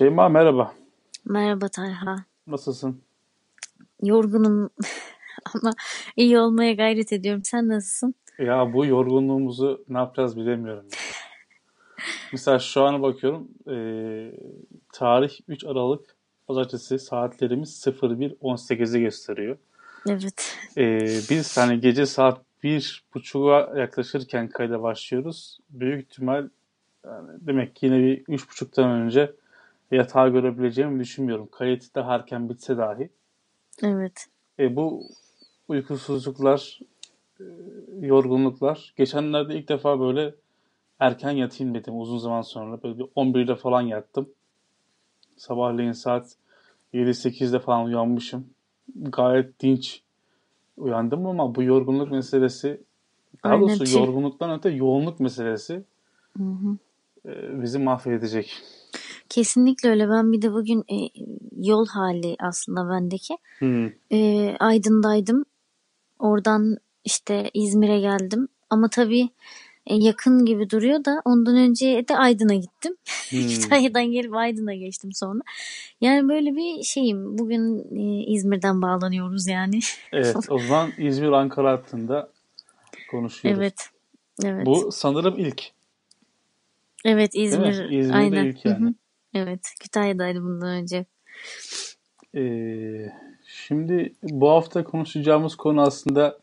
Şeyma merhaba. Merhaba Talha. Nasılsın? Yorgunum ama iyi olmaya gayret ediyorum. Sen nasılsın? Ya bu yorgunluğumuzu ne yapacağız bilemiyorum. Mesela şu an bakıyorum eee, tarih 3 Aralık Pazartesi saatlerimiz 01.18'i gösteriyor. Evet. Eee, biz hani gece saat bir buçuğa yaklaşırken kayda başlıyoruz. Büyük ihtimal yani demek ki yine bir üç buçuktan önce yatağa görebileceğimi düşünmüyorum. Kayıt daha erken bitse dahi. Evet. E, bu uykusuzluklar, e, yorgunluklar. Geçenlerde ilk defa böyle erken yatayım dedim uzun zaman sonra. Böyle bir 11'de falan yattım. Sabahleyin saat 7-8'de falan uyanmışım. Gayet dinç uyandım ama bu yorgunluk meselesi, daha Aynen. doğrusu yorgunluktan öte yoğunluk meselesi Hı hı. e, bizi mahvedecek. Kesinlikle öyle. Ben bir de bugün e, yol hali aslında bendeki. Hmm. E, Aydın'daydım. Oradan işte İzmir'e geldim. Ama tabii e, yakın gibi duruyor da ondan önce de Aydın'a gittim. Hmm. Kütahya'dan gelip Aydın'a geçtim sonra. Yani böyle bir şeyim. Bugün e, İzmir'den bağlanıyoruz yani. Evet, o zaman İzmir-Ankara hattında konuşuyoruz. Evet. Evet. Bu sanırım ilk, Evet? İzmir İzmir'de aynen. ilk Hı yani. hı. Evet Kütahya'daydı bundan önce. Ee, şimdi bu hafta konuşacağımız konu aslında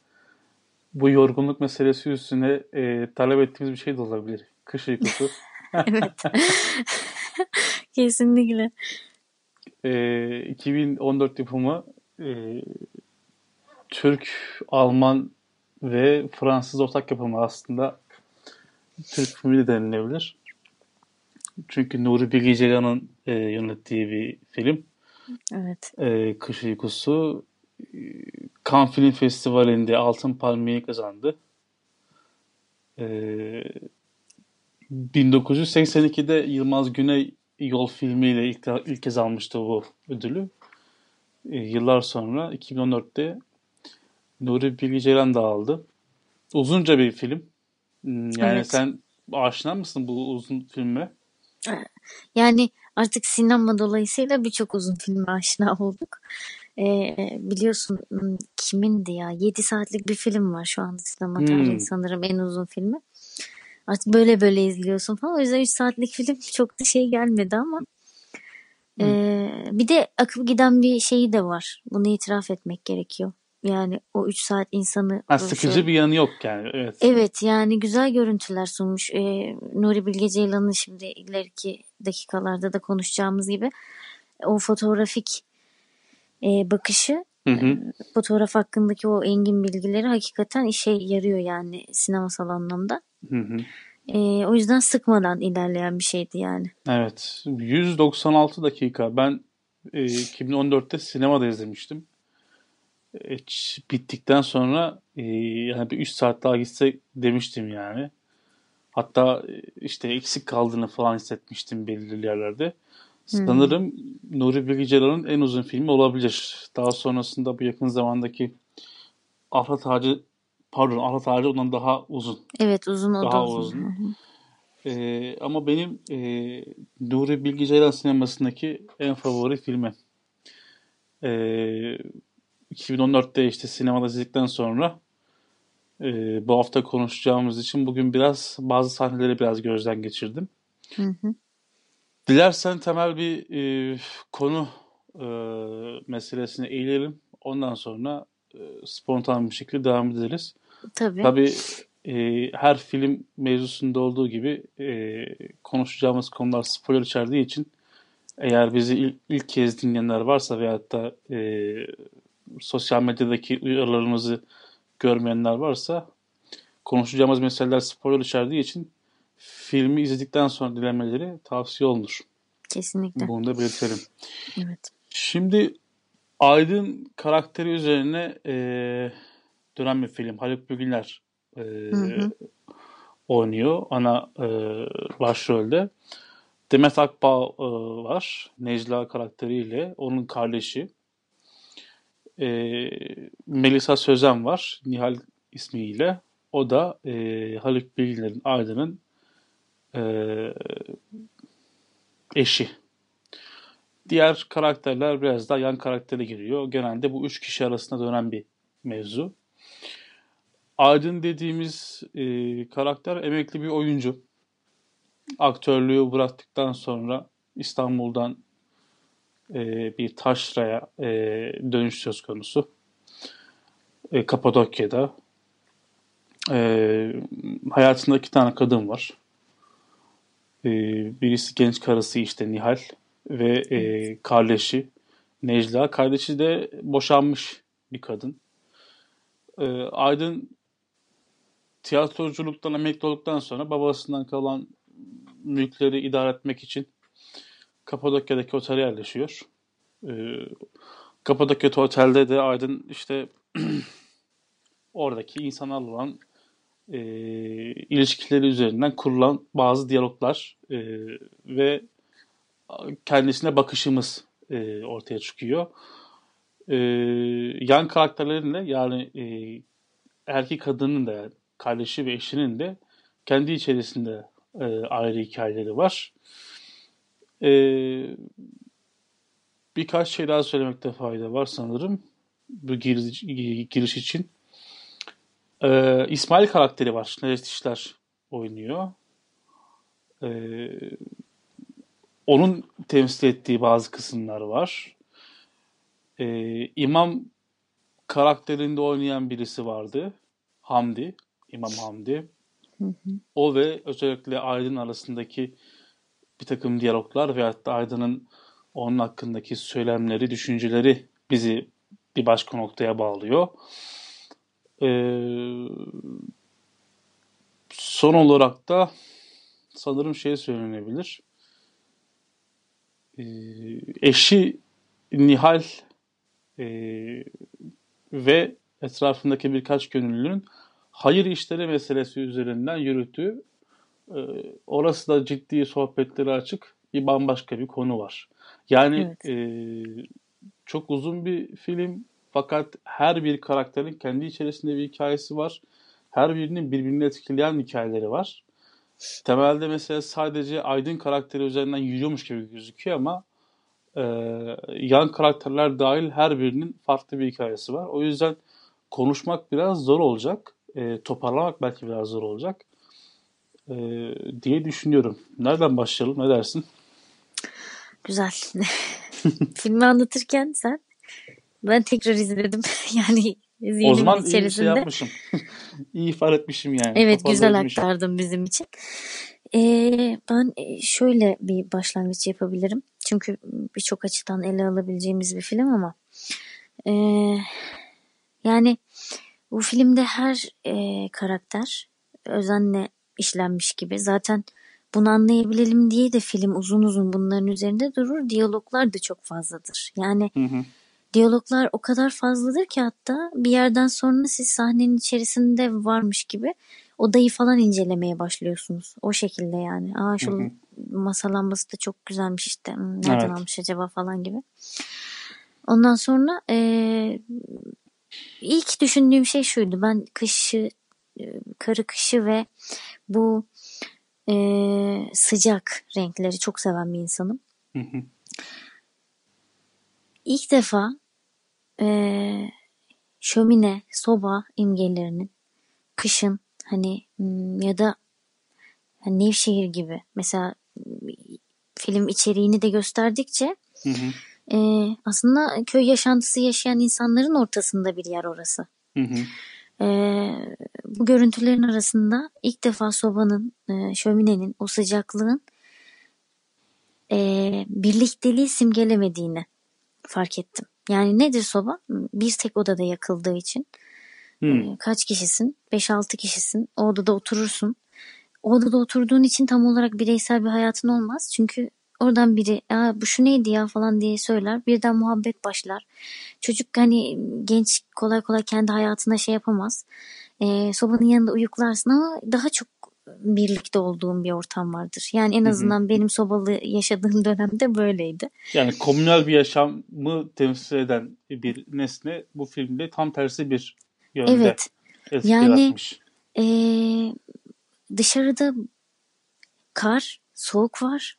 bu yorgunluk meselesi üstüne e, talep ettiğimiz bir şey de olabilir. Kış uykusu. Evet. Kesinlikle. Ee, 2014 yapımı e, Türk, Alman ve Fransız ortak yapımı aslında Türk filmi de denilebilir. Çünkü Nuri Bilge Ceylan'ın e, yönettiği bir film. Evet. E, Kış Uykusu e, Cannes Film Festivali'nde Altın Palmiye'yi kazandı. E, 1982'de Yılmaz Güney Yol filmiyle ilk, ilk kez almıştı bu ödülü. E, yıllar sonra 2014'te Nuri Bilge Ceylan da aldı. Uzunca bir film. Hmm, Yani Evet. sen aşina mısın bu uzun filme? Yani artık sinema dolayısıyla birçok uzun filme aşina olduk. Ee, biliyorsun kimindi ya? 7 saatlik bir film var şu anda sinema tarihi Hmm. sanırım en uzun filmi. Artık böyle böyle izliyorsun falan. O yüzden 3 saatlik film çok da şey gelmedi ama Hmm. Ee, bir de akıp giden bir şeyi de var. Bunu itiraf etmek gerekiyor. Yani o 3 saat insanı Ha, sıkıcı şöyle bir yanı yok yani. Evet. Evet yani güzel görüntüler sunmuş. Ee, Nuri Bilge Ceylan'ın şimdi ileriki dakikalarda da konuşacağımız gibi o fotoğrafik e, bakışı, Hı hı. e, fotoğraf hakkındaki o engin bilgileri hakikaten işe yarıyor yani sinemasal anlamda. Hı hı. E, o yüzden sıkmadan ilerleyen bir şeydi yani. Evet. 196 dakika. Ben e, 2014'te sinemada izlemiştim. Bittikten sonra e, yani bir 3 saat daha gitse demiştim yani. Hatta e, işte eksik kaldığını falan hissetmiştim belirli yerlerde. Sanırım Nuri Bilge Ceylan'ın en uzun filmi olabilir. Daha sonrasında bu yakın zamandaki Afra Ağacı pardon Afra Ağacı ondan daha uzun. Evet uzun o da Daha uzun. Hı uzun. hı. Ee, ama benim e, Nuri Bilge Ceylan sinemasındaki en favori filmi. Ee, 2014'te işte sinemada izledikten sonra e, bu hafta konuşacağımız için bugün biraz bazı sahneleri biraz gözden geçirdim. Hı hı. Dilersen temel bir e, konu e, meselesine eğilelim. Ondan sonra e, spontan bir şekilde devam ederiz. Tabii. Tabii e, her film mevzusunda olduğu gibi e, konuşacağımız konular spoiler içerdiği için eğer bizi ilk, ilk kez dinleyenler varsa veyahut da e, sosyal medyadaki uyarılarımızı görmeyenler varsa konuşacağımız meseleler spoiler içerdiği için filmi izledikten sonra dinlemeleri tavsiye olunur. Kesinlikle. Bunu da belirtelim. Evet. Şimdi Aydın karakteri üzerine e, dönen bir film. Haluk Bilginer e, Hı hı. oynuyor ana e, başrolde. Demet Akbağ e, var. Necla karakteriyle. Onun kardeşi. E, Melisa Sözen var. Nihal ismiyle. O da e, Haluk Bilginer'in Aydın'ın e, eşi. Diğer karakterler biraz daha yan karaktere giriyor. Genelde bu üç kişi arasında dönen bir mevzu. Aydın dediğimiz e, karakter emekli bir oyuncu. Aktörlüğü bıraktıktan sonra İstanbul'dan e, bir taşraya e, dönüş söz konusu. E, Kapadokya'da. E, hayatında iki tane kadın var. E, birisi genç karısı işte Nihal ve e, kardeşi Necla. Kardeşi de boşanmış bir kadın. E, Aydın tiyatroculuktan emekli olduktan sonra babasından kalan mülkleri idare etmek için Kapadokya'daki otele yerleşiyor. Ee, Kapadokya otelde de Aydın işte oradaki insanlarla olan e, ilişkileri üzerinden kurulan bazı diyaloglar e, ve kendisine bakışımız e, ortaya çıkıyor. E, yan karakterlerinle yani e, erkek kadının da kardeşi ve eşinin de kendi içerisinde e, ayrı hikayeleri var. E, birkaç şey daha söylemekte fayda var sanırım bu giriş, giriş için. E, İsmail karakteri var. Necdet İşler oynuyor. E, onun temsil ettiği bazı kısımlar var. E, İmam karakterinde oynayan birisi vardı. Hamdi. İmam Hamdi. Hı hı. O ve özellikle Aydın arasındaki bir takım diyaloglar veyahut da Aydın'ın onun hakkındaki söylemleri, düşünceleri bizi bir başka noktaya bağlıyor. Ee, son olarak da sanırım şey söylenebilir. Ee, eşi Nihal e, ve etrafındaki birkaç gönüllünün hayır işleri meselesi üzerinden yürüttüğü e, orası da ciddi sohbetleri açık bir bambaşka bir konu var. Yani evet. e, çok uzun bir film fakat her bir karakterin kendi içerisinde bir hikayesi var. Her birinin birbirini etkileyen hikayeleri var. Temelde mesela sadece Aydın karakteri üzerinden yürüyormuş gibi gözüküyor ama e, yan karakterler dahil her birinin farklı bir hikayesi var. O yüzden konuşmak biraz zor olacak e, toparlamak belki biraz zor olacak e, diye düşünüyorum. Nereden başlayalım? Ne dersin? Güzel. Filmi anlatırken sen ben tekrar izledim. yani o zaman içerisinde. iyi şey yapmışım. iyi ifade etmişim yani. Evet güzel etmişim. aktardın bizim için. Ee, ben şöyle bir başlangıç yapabilirim. Çünkü birçok açıdan ele alabileceğimiz bir film ama e, yani bu filmde her e, karakter özenle işlenmiş gibi. Zaten bunu anlayabilelim diye de film uzun uzun bunların üzerinde durur. Diyaloglar da çok fazladır. Yani hı hı. diyaloglar o kadar fazladır ki hatta bir yerden sonra siz sahnenin içerisinde varmış gibi odayı falan incelemeye başlıyorsunuz. O şekilde yani. Aa şu hı hı. masa lambası da çok güzelmiş işte. Hmm, nereden evet. almış acaba falan gibi. Ondan sonra e, ilk düşündüğüm şey şuydu. Ben kışı, karı kışı ve bu e, sıcak renkleri çok seven bir insanım. Hı hı. İlk defa e, şömine, soba imgelerinin kışın hani hmm, ya da hani Nevşehir gibi mesela film içeriğini de gösterdikçe hı hı e, aslında köy yaşantısı yaşayan insanların ortasında bir yer orası. Hı hı. E, bu görüntülerin arasında ilk defa sobanın, e, şöminenin, o sıcaklığın e, birlikteliği simgelemediğini fark ettim. Yani nedir soba? Bir tek odada yakıldığı için. Hmm. Kaç kişisin? 5-6 kişisin. O odada oturursun. O odada oturduğun için tam olarak bireysel bir hayatın olmaz. Çünkü Oradan biri Aa, bu şu neydi ya falan diye söyler. Birden muhabbet başlar. Çocuk hani genç kolay kolay kendi hayatına şey yapamaz. Ee, sobanın yanında uyuklarsın ama daha çok birlikte olduğum bir ortam vardır. Yani en azından Hı-hı. benim sobalı yaşadığım dönemde böyleydi. Yani komünel bir yaşamı temsil eden bir nesne bu filmde tam tersi bir yönde evet. yani, E, dışarıda kar, soğuk var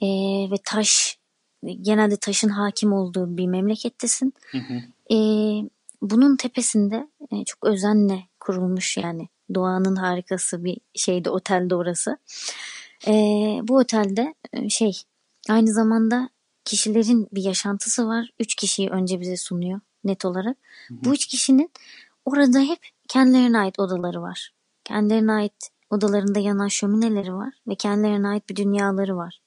e, ve taş genelde taşın hakim olduğu bir memlekettesin. Hı hı. E, bunun tepesinde e, çok özenle kurulmuş yani doğanın harikası bir şeydi otelde orası. E, bu otelde e, şey aynı zamanda kişilerin bir yaşantısı var. Üç kişiyi önce bize sunuyor net olarak. Hı hı. Bu üç kişinin orada hep kendilerine ait odaları var. Kendilerine ait odalarında yanan şömineleri var ve kendilerine ait bir dünyaları var.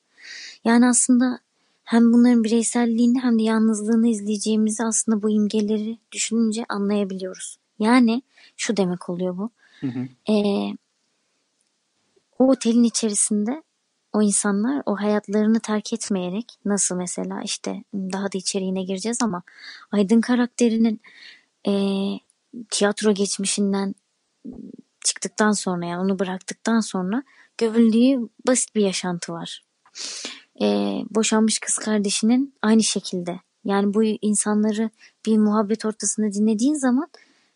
Yani aslında hem bunların bireyselliğini hem de yalnızlığını izleyeceğimizi aslında bu imgeleri düşününce anlayabiliyoruz. Yani şu demek oluyor bu. Hı hı. Ee, o otelin içerisinde o insanlar o hayatlarını terk etmeyerek nasıl mesela işte daha da içeriğine gireceğiz ama Aydın karakterinin e, tiyatro geçmişinden çıktıktan sonra yani onu bıraktıktan sonra gövüldüğü basit bir yaşantı var. E, boşanmış kız kardeşinin aynı şekilde. Yani bu insanları bir muhabbet ortasında dinlediğin zaman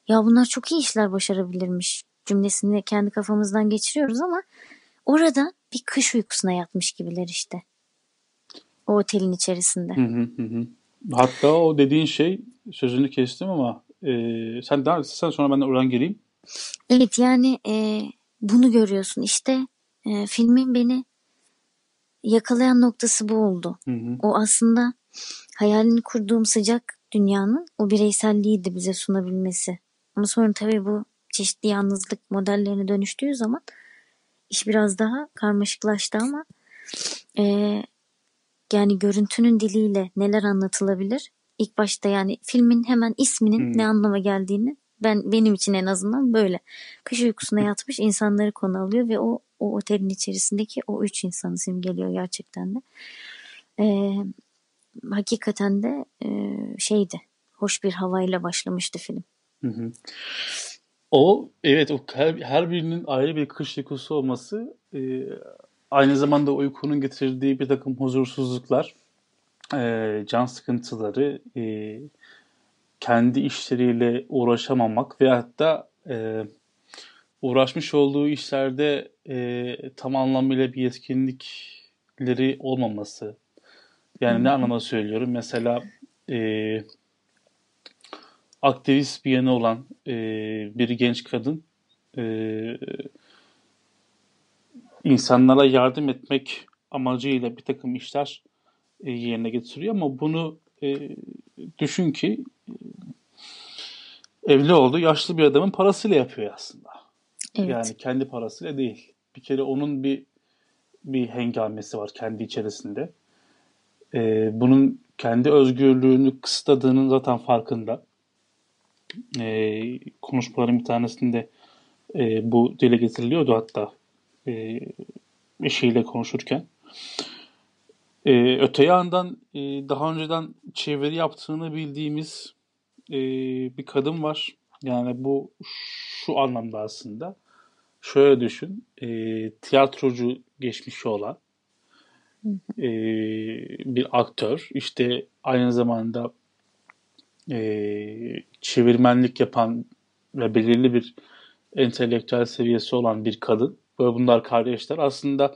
ya bunlar çok iyi işler başarabilirmiş cümlesini kendi kafamızdan geçiriyoruz ama orada bir kış uykusuna yatmış gibiler işte. O otelin içerisinde. Hı hı hı. Hatta o dediğin şey sözünü kestim ama e, sen daha sen sonra ben de oradan geleyim. Evet yani e, bunu görüyorsun. İşte e, filmin beni yakalayan noktası bu oldu. Hı hı. O aslında hayalini kurduğum sıcak dünyanın o bireyselliği de bize sunabilmesi. Ama sonra tabii bu çeşitli yalnızlık modellerine dönüştüğü zaman iş biraz daha karmaşıklaştı ama e, yani görüntünün diliyle neler anlatılabilir? İlk başta yani filmin hemen isminin hmm. ne anlama geldiğini ben benim için en azından böyle. Kış uykusuna yatmış insanları konu alıyor ve o o otelin içerisindeki o üç insanı simgeliyor gerçekten de. Ee, hakikaten de e, şeydi. Hoş bir havayla başlamıştı film. Hı hı. O evet o her, her birinin ayrı bir kış uykusu olması e, aynı zamanda uykunun getirdiği bir takım huzursuzluklar, e, can sıkıntıları, e, kendi işleriyle uğraşamamak ve hatta e, uğraşmış olduğu işlerde e, tam anlamıyla bir yetkinlikleri olmaması. Yani ne anlamda söylüyorum? Mesela e, aktivist bir yanı olan e, bir genç kadın e, insanlara yardım etmek amacıyla bir takım işler e, yerine getiriyor ama bunu e, düşün ki e, evli oldu yaşlı bir adamın parasıyla yapıyor aslında. Evet. Yani kendi parasıyla değil. Bir kere onun bir bir hengamesi var kendi içerisinde. E, bunun kendi özgürlüğünü kısıtladığının zaten farkında e, konuşmaların bir tanesinde e, bu dile getiriliyordu hatta e, eşiyle konuşurken. E, öte yandan e, daha önceden çeviri yaptığını bildiğimiz e, bir kadın var. Yani bu şu anlamda aslında. Şöyle düşün. E, tiyatrocu geçmişi olan e, bir aktör. İşte aynı zamanda e, çevirmenlik yapan ve belirli bir entelektüel seviyesi olan bir kadın ve bunlar kardeşler aslında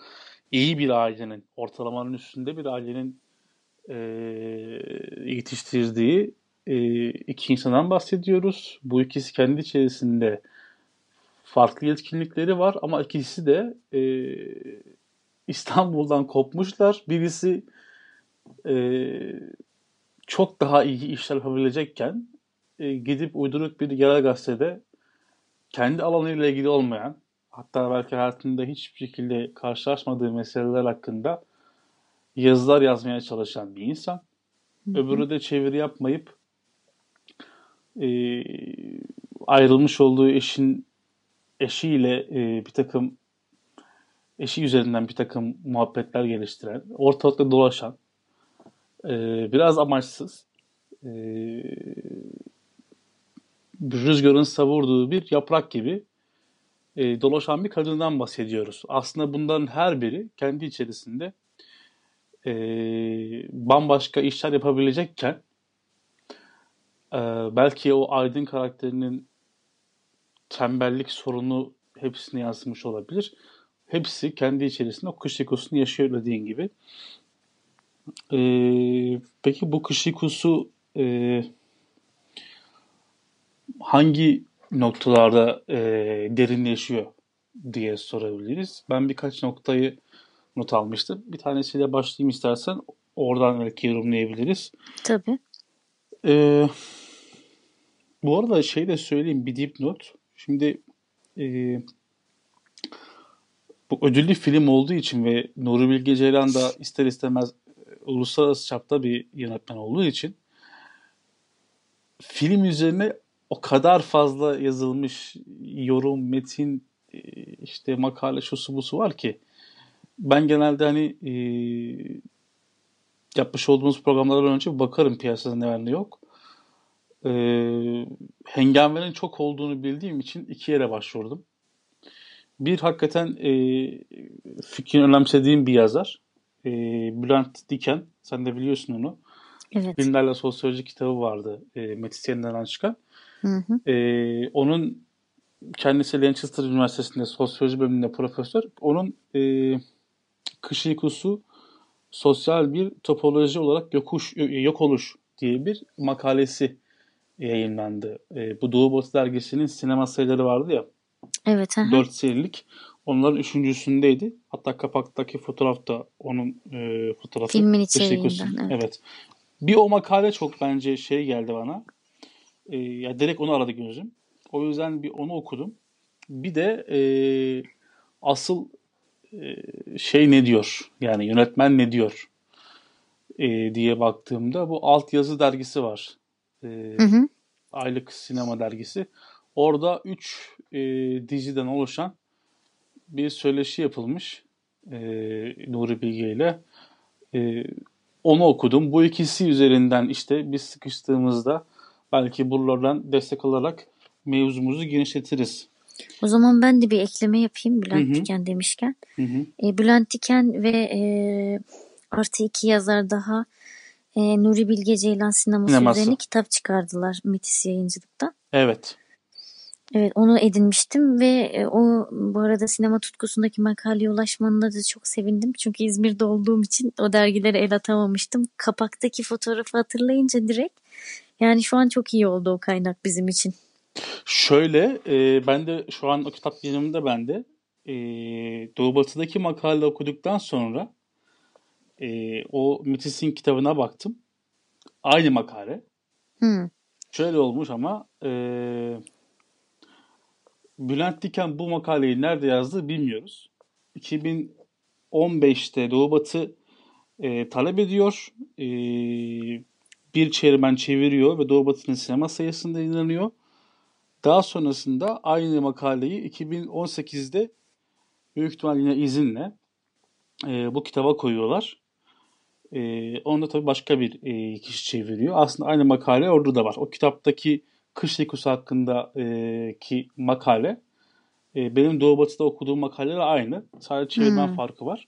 iyi bir ailenin, ortalamanın üstünde bir ailenin e, yetiştirdiği e, iki insandan bahsediyoruz. Bu ikisi kendi içerisinde farklı yetkinlikleri var ama ikisi de e, İstanbul'dan kopmuşlar. Birisi e, çok daha iyi işler yapabilecekken e, gidip uyduruk bir yerel gazetede kendi alanıyla ilgili olmayan hatta belki hayatında hiçbir şekilde karşılaşmadığı meseleler hakkında yazılar yazmaya çalışan bir insan. Hı hı. Öbürü de çeviri yapmayıp e, ayrılmış olduğu eşin eşiyle e, bir takım eşi üzerinden bir takım muhabbetler geliştiren, ortalıkta dolaşan, e, biraz amaçsız, e, rüzgarın savurduğu bir yaprak gibi e, dolaşan bir kadından bahsediyoruz. Aslında bunların her biri kendi içerisinde e, bambaşka işler yapabilecekken e, belki o Aydın karakterinin tembellik sorunu hepsine yansımış olabilir. Hepsi kendi içerisinde o kış ekosunu yaşıyor dediğin gibi. Ee, peki bu kış uykusu e, hangi noktalarda e, derinleşiyor diye sorabiliriz. Ben birkaç noktayı not almıştım. Bir tanesiyle başlayayım istersen. Oradan belki yorumlayabiliriz. Tabii. Ee, bu arada şey de söyleyeyim bir dipnot. Şimdi e, bu ödüllü film olduğu için ve Nuri Bilge Ceylan da ister istemez uluslararası çapta bir yönetmen olduğu için film üzerine o kadar fazla yazılmış yorum, metin, e, işte makale şusu busu var ki ben genelde hani e, yapmış olduğumuz programlardan önce bakarım piyasada ne var ne yok. E, hengamenin çok olduğunu bildiğim için iki yere başvurdum. Bir hakikaten e, fikrini önemsediğim bir yazar. E, Bülent Diken. Sen de biliyorsun onu. Evet. Bilimlerle Sosyoloji kitabı vardı. E, Metis yayınlarından çıkan. Hı hı. E, onun kendisi Lancaster Üniversitesi'nde sosyoloji bölümünde profesör. Onun e, kış uykusu sosyal bir topoloji olarak yokuş, yok oluş diye bir makalesi yayınlandı. E, bu Doğu Batı dergisinin sinema sayıları vardı ya. Evet. Hı. 4 serilik. Onların üçüncüsündeydi. Hatta kapaktaki fotoğraf da onun e, fotoğrafı. Filmin içeriğinden. Evet. Evet. Bir o makale çok bence şey geldi bana. E, ya direkt onu aradı gözüm. O yüzden bir onu okudum. Bir de e, asıl e, şey ne diyor? Yani yönetmen ne diyor? E, diye baktığımda bu alt yazı dergisi var. E, Hı hı. aylık sinema dergisi. Orada 3 e, diziden oluşan bir söyleşi yapılmış e, Nuri Bilge ile. E, onu okudum. Bu ikisi üzerinden işte biz sıkıştığımızda belki buralardan destek alarak mevzumuzu genişletiriz. O zaman ben de bir ekleme yapayım Bülent Hı hı. Diken demişken. Hı hı. E, Bülent Diken ve e, artı iki yazar daha e, Nuri Bilge Ceylan sineması Sineması. üzerine kitap çıkardılar Metis yayıncılıktan. Evet. Evet onu edinmiştim ve e, o bu arada sinema tutkusundaki makaleye ulaşmanına da çok sevindim. Çünkü İzmir'de olduğum için o dergilere el atamamıştım. Kapaktaki fotoğrafı hatırlayınca direkt yani şu an çok iyi oldu o kaynak bizim için. Şöyle e, ben de şu an o kitap yanımda bende. E, Doğu Batı'daki makale okuduktan sonra e, o Metis'in kitabına baktım. Aynı makale. Hı. Şöyle olmuş ama e, Bülent Diken bu makaleyi nerede yazdı bilmiyoruz. 2015'te Doğu Batı e, talep ediyor. E, bir çevirmen çeviriyor ve Doğu Batı'nın sinema sayısında yayınlanıyor. Daha sonrasında aynı makaleyi 2018'de büyük ihtimal yine izinle e, bu kitaba koyuyorlar. E, onu da tabii başka bir e, kişi çeviriyor. Aslında aynı makale orada da var. O kitaptaki kış uykusu hakkında e, ki makale e, benim Doğu Batı'da okuduğum makaleler aynı. Sadece çevirmen Hmm. farkı var.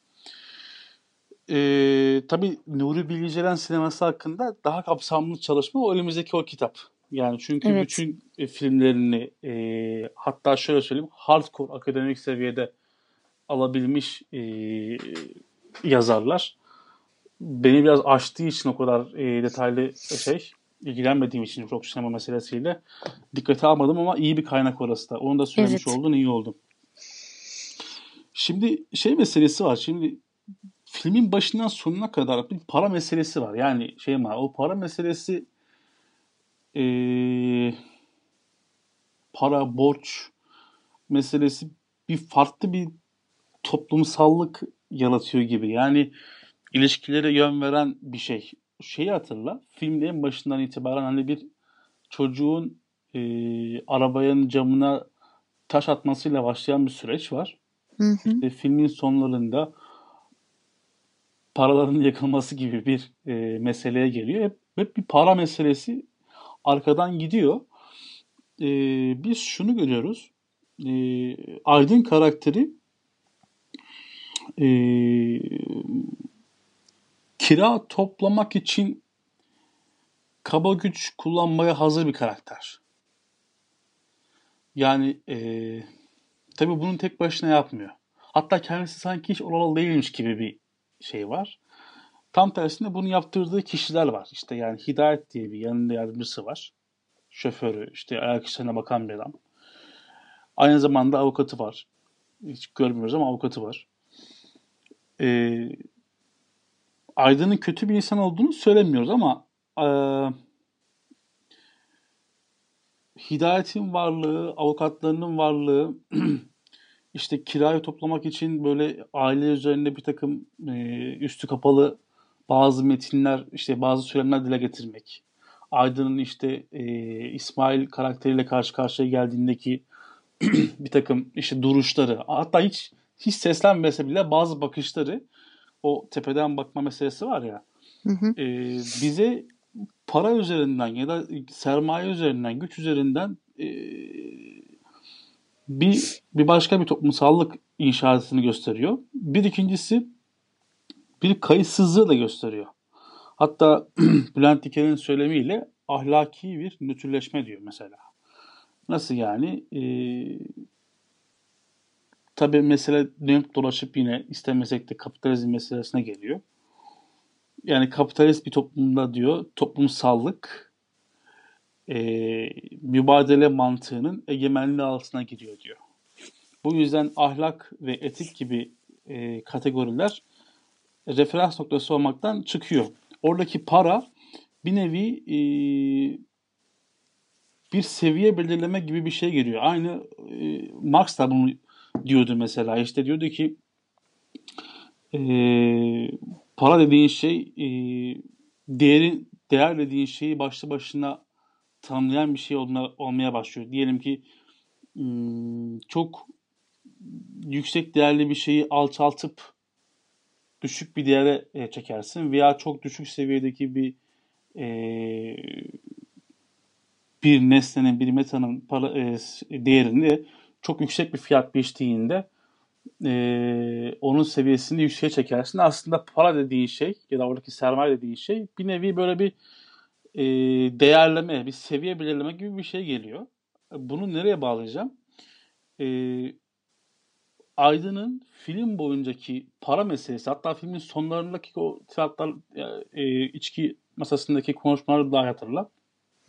E, tabii Nuri Bilge Ceylan sineması hakkında daha kapsamlı çalışma o elimizdeki o kitap. Yani çünkü Evet. bütün e, filmlerini e, hatta şöyle söyleyeyim hardcore akademik seviyede alabilmiş e, yazarlar. Beni biraz aştığı için o kadar e, detaylı şey ilgilenmediğim için çok sinema meselesiyle dikkate almadım ama iyi bir kaynak orası da. Onu da söylemiş Evet. oldun iyi oldu. Şimdi şey meselesi var. Şimdi filmin başından sonuna kadar bir para meselesi var. Yani şey var. O para meselesi eee, para, borç meselesi bir farklı bir toplumsallık yaratıyor gibi. Yani ilişkilere yön veren bir şey. Şeyi hatırla. Filmin en başından itibaren hani bir çocuğun eee arabanın camına taş atmasıyla başlayan bir süreç var. Hı hı. Ve filmin sonlarında paraların yakılması gibi bir e, meseleye geliyor. Hep, hep bir para meselesi arkadan gidiyor. E, biz şunu görüyoruz. E, Aydın karakteri e, kira toplamak için kaba güç kullanmaya hazır bir karakter. Yani e, tabii bunu tek başına yapmıyor. Hatta kendisi sanki hiç oralı değilmiş gibi bir şey var. Tam tersine bunu yaptırdığı kişiler var. İşte yani Hidayet diye bir yanında yardımcısı var. Şoförü, işte ayak işlerine bakan bir adam. Aynı zamanda avukatı var. Hiç görmüyoruz ama avukatı var. Ee, Aydın'ın kötü bir insan olduğunu söylemiyoruz ama e, Hidayet'in varlığı, avukatlarının varlığı, işte kirayı toplamak için böyle aile üzerinde bir takım e, üstü kapalı bazı metinler, işte bazı söylemler dile getirmek. Aydın'ın işte e, İsmail karakteriyle karşı karşıya geldiğindeki bir takım işte duruşları, hatta hiç hiç seslenmese bile bazı bakışları o tepeden bakma meselesi var ya. Hı hı. E, bize para üzerinden ya da sermaye üzerinden, güç üzerinden e, bir bir başka bir toplumsallık inşasını gösteriyor. Bir ikincisi bir kayıtsızlığı da gösteriyor. Hatta Bülent Diken'in söylemiyle ahlaki bir nötrleşme diyor mesela. Nasıl yani? Ee, tabii mesele dönüp dolaşıp yine istemesek de kapitalizm meselesine geliyor. Yani kapitalist bir toplumda diyor toplumsallık e, mübadele mantığının egemenliği altına giriyor diyor. Bu yüzden ahlak ve etik gibi e, kategoriler referans noktası olmaktan çıkıyor. Oradaki para bir nevi e, bir seviye belirleme gibi bir şey geliyor. Aynı e, Marx da bunu diyordu mesela. İşte diyordu ki e, para dediğin şey e, değerin değer dediğin şeyi başlı başına tanımlayan bir şey olma, olmaya başlıyor. Diyelim ki hmm, çok yüksek değerli bir şeyi alçaltıp düşük bir değere e, çekersin veya çok düşük seviyedeki bir e, bir nesnenin, bir metanın para, e, değerini çok yüksek bir fiyat biçtiğinde e, onun seviyesini yükseğe çekersin. Aslında para dediğin şey ya da oradaki sermaye dediğin şey bir nevi böyle bir e, değerleme, bir seviye belirleme gibi bir şey geliyor. Bunu nereye bağlayacağım? E, Aydın'ın film boyuncaki para meselesi hatta filmin sonlarındaki o tiyatrolar e, içki masasındaki konuşmaları daha hatırla.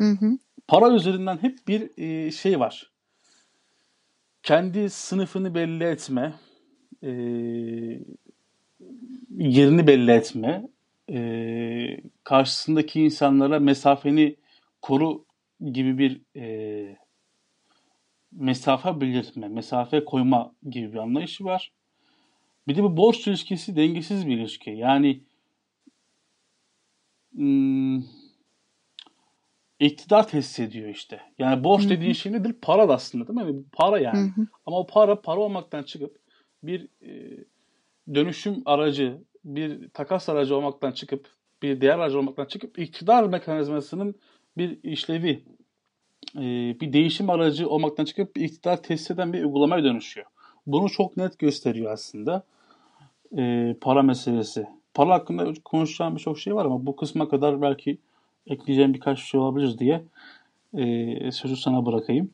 Hı hı. Para üzerinden hep bir e, şey var. Kendi sınıfını belli etme, e, yerini belli etme, e, karşısındaki insanlara mesafeni koru gibi bir e, mesafe belirtme, mesafe koyma gibi bir anlayışı var. Bir de bu borç ilişkisi dengesiz bir ilişki. Yani hmm, iktidar tesis ediyor işte. Yani borç dediğin şey nedir? Para da aslında değil mi? Yani para yani. Hı hı. Ama o para para olmaktan çıkıp bir e, dönüşüm aracı, bir takas aracı olmaktan çıkıp bir değer aracı olmaktan çıkıp iktidar mekanizmasının bir işlevi, e, bir değişim aracı olmaktan çıkıp bir iktidar tesis eden bir uygulamaya dönüşüyor. Bunu çok net gösteriyor aslında e, para meselesi. Para hakkında konuşacağım birçok şey var ama bu kısma kadar belki ekleyeceğim birkaç şey olabilir diye e, sözü sana bırakayım.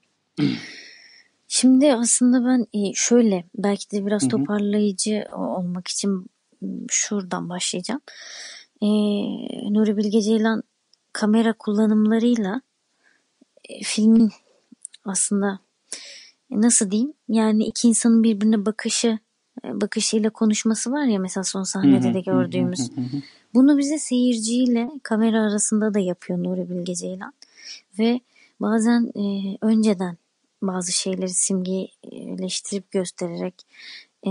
Şimdi aslında ben şöyle belki de biraz Hı hı. toparlayıcı olmak için şuradan başlayacağım. Ee, Nuri Bilge Ceylan kamera kullanımlarıyla e, filmin aslında e, nasıl diyeyim yani iki insanın birbirine bakışı e, bakışıyla konuşması var ya mesela son sahnede de gördüğümüz. Bunu bize seyirciyle kamera arasında da yapıyor Nuri Bilge Ceylan. Ve bazen e, önceden bazı şeyleri simgeleştirip göstererek e,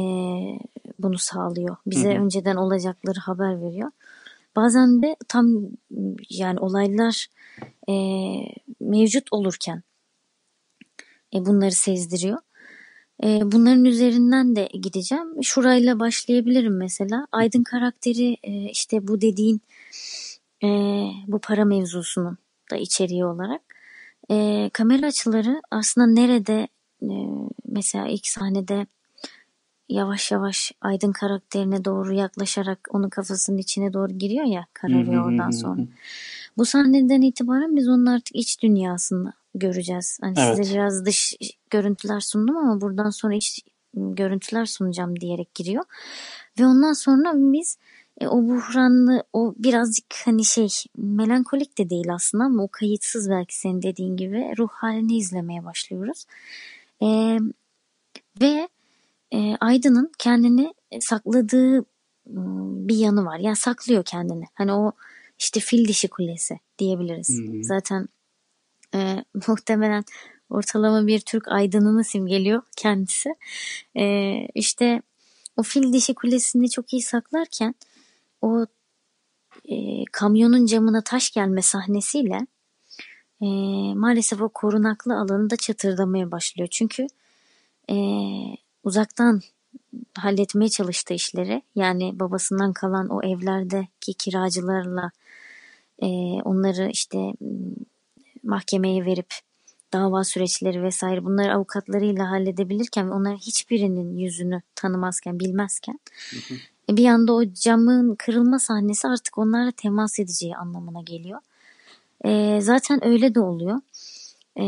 bunu sağlıyor. Bize Hı hı. önceden olacakları haber veriyor. Bazen de tam yani olaylar e, mevcut olurken e, bunları sezdiriyor. E, bunların üzerinden de gideceğim. Şurayla başlayabilirim mesela. Aydın karakteri e, işte bu dediğin e, bu para mevzusunun da içeriği olarak. E, kamera açıları aslında nerede e, mesela ilk sahnede yavaş yavaş Aydın karakterine doğru yaklaşarak onun kafasının içine doğru giriyor ya kararıyor oradan sonra. Bu sahneden itibaren biz onun artık iç dünyasını göreceğiz. Hani Evet. size biraz dış görüntüler sundum ama buradan sonra iç görüntüler sunacağım diyerek giriyor. Ve ondan sonra biz e, o buhranlı o birazcık hani şey melankolik de değil aslında ama o kayıtsız belki senin dediğin gibi ruh halini izlemeye başlıyoruz. E, ve e, Aydın'ın kendini sakladığı ıı, bir yanı var. Yani saklıyor kendini. Hani o işte fil dişi kulesi diyebiliriz. Hı-hı. Zaten e, muhtemelen ortalama bir Türk aydınını simgeliyor kendisi. E, işte o fil dişi kulesini çok iyi saklarken o e, kamyonun camına taş gelme sahnesiyle e, maalesef o korunaklı alanında çatırdamaya başlıyor. Çünkü e, uzaktan halletmeye çalıştığı işleri yani babasından kalan o evlerdeki kiracılarla e, onları işte mahkemeye verip dava süreçleri vesaire bunları avukatlarıyla halledebilirken ve onların hiçbirinin yüzünü tanımazken bilmezken hı hı. E, bir anda o camın kırılma sahnesi artık onlarla temas edeceği anlamına geliyor. E, zaten öyle de oluyor. E,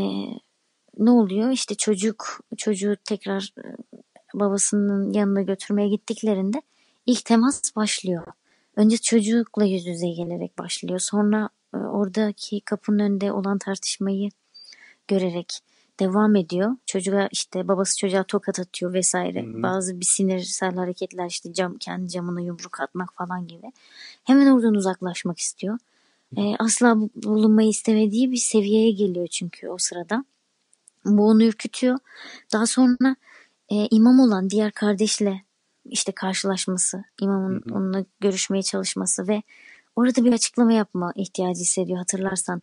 ne oluyor? İşte çocuk çocuğu tekrar e, babasının yanına götürmeye gittiklerinde ilk temas başlıyor. Önce çocukla yüz yüze gelerek başlıyor. Sonra e, oradaki kapının önünde olan tartışmayı görerek devam ediyor. Çocuğa işte babası çocuğa tokat atıyor vesaire. Hı-hı. Bazı bir sinirsel hareketler işte cam, kendi camına yumruk atmak falan gibi. Hemen oradan uzaklaşmak istiyor. Ee, asla bulunmayı istemediği bir seviyeye geliyor çünkü o sırada. Bu onu ürkütüyor. Daha sonra e, imam olan diğer kardeşle işte karşılaşması, imamın Hı-hı. onunla görüşmeye çalışması ve orada bir açıklama yapma ihtiyacı hissediyor hatırlarsan.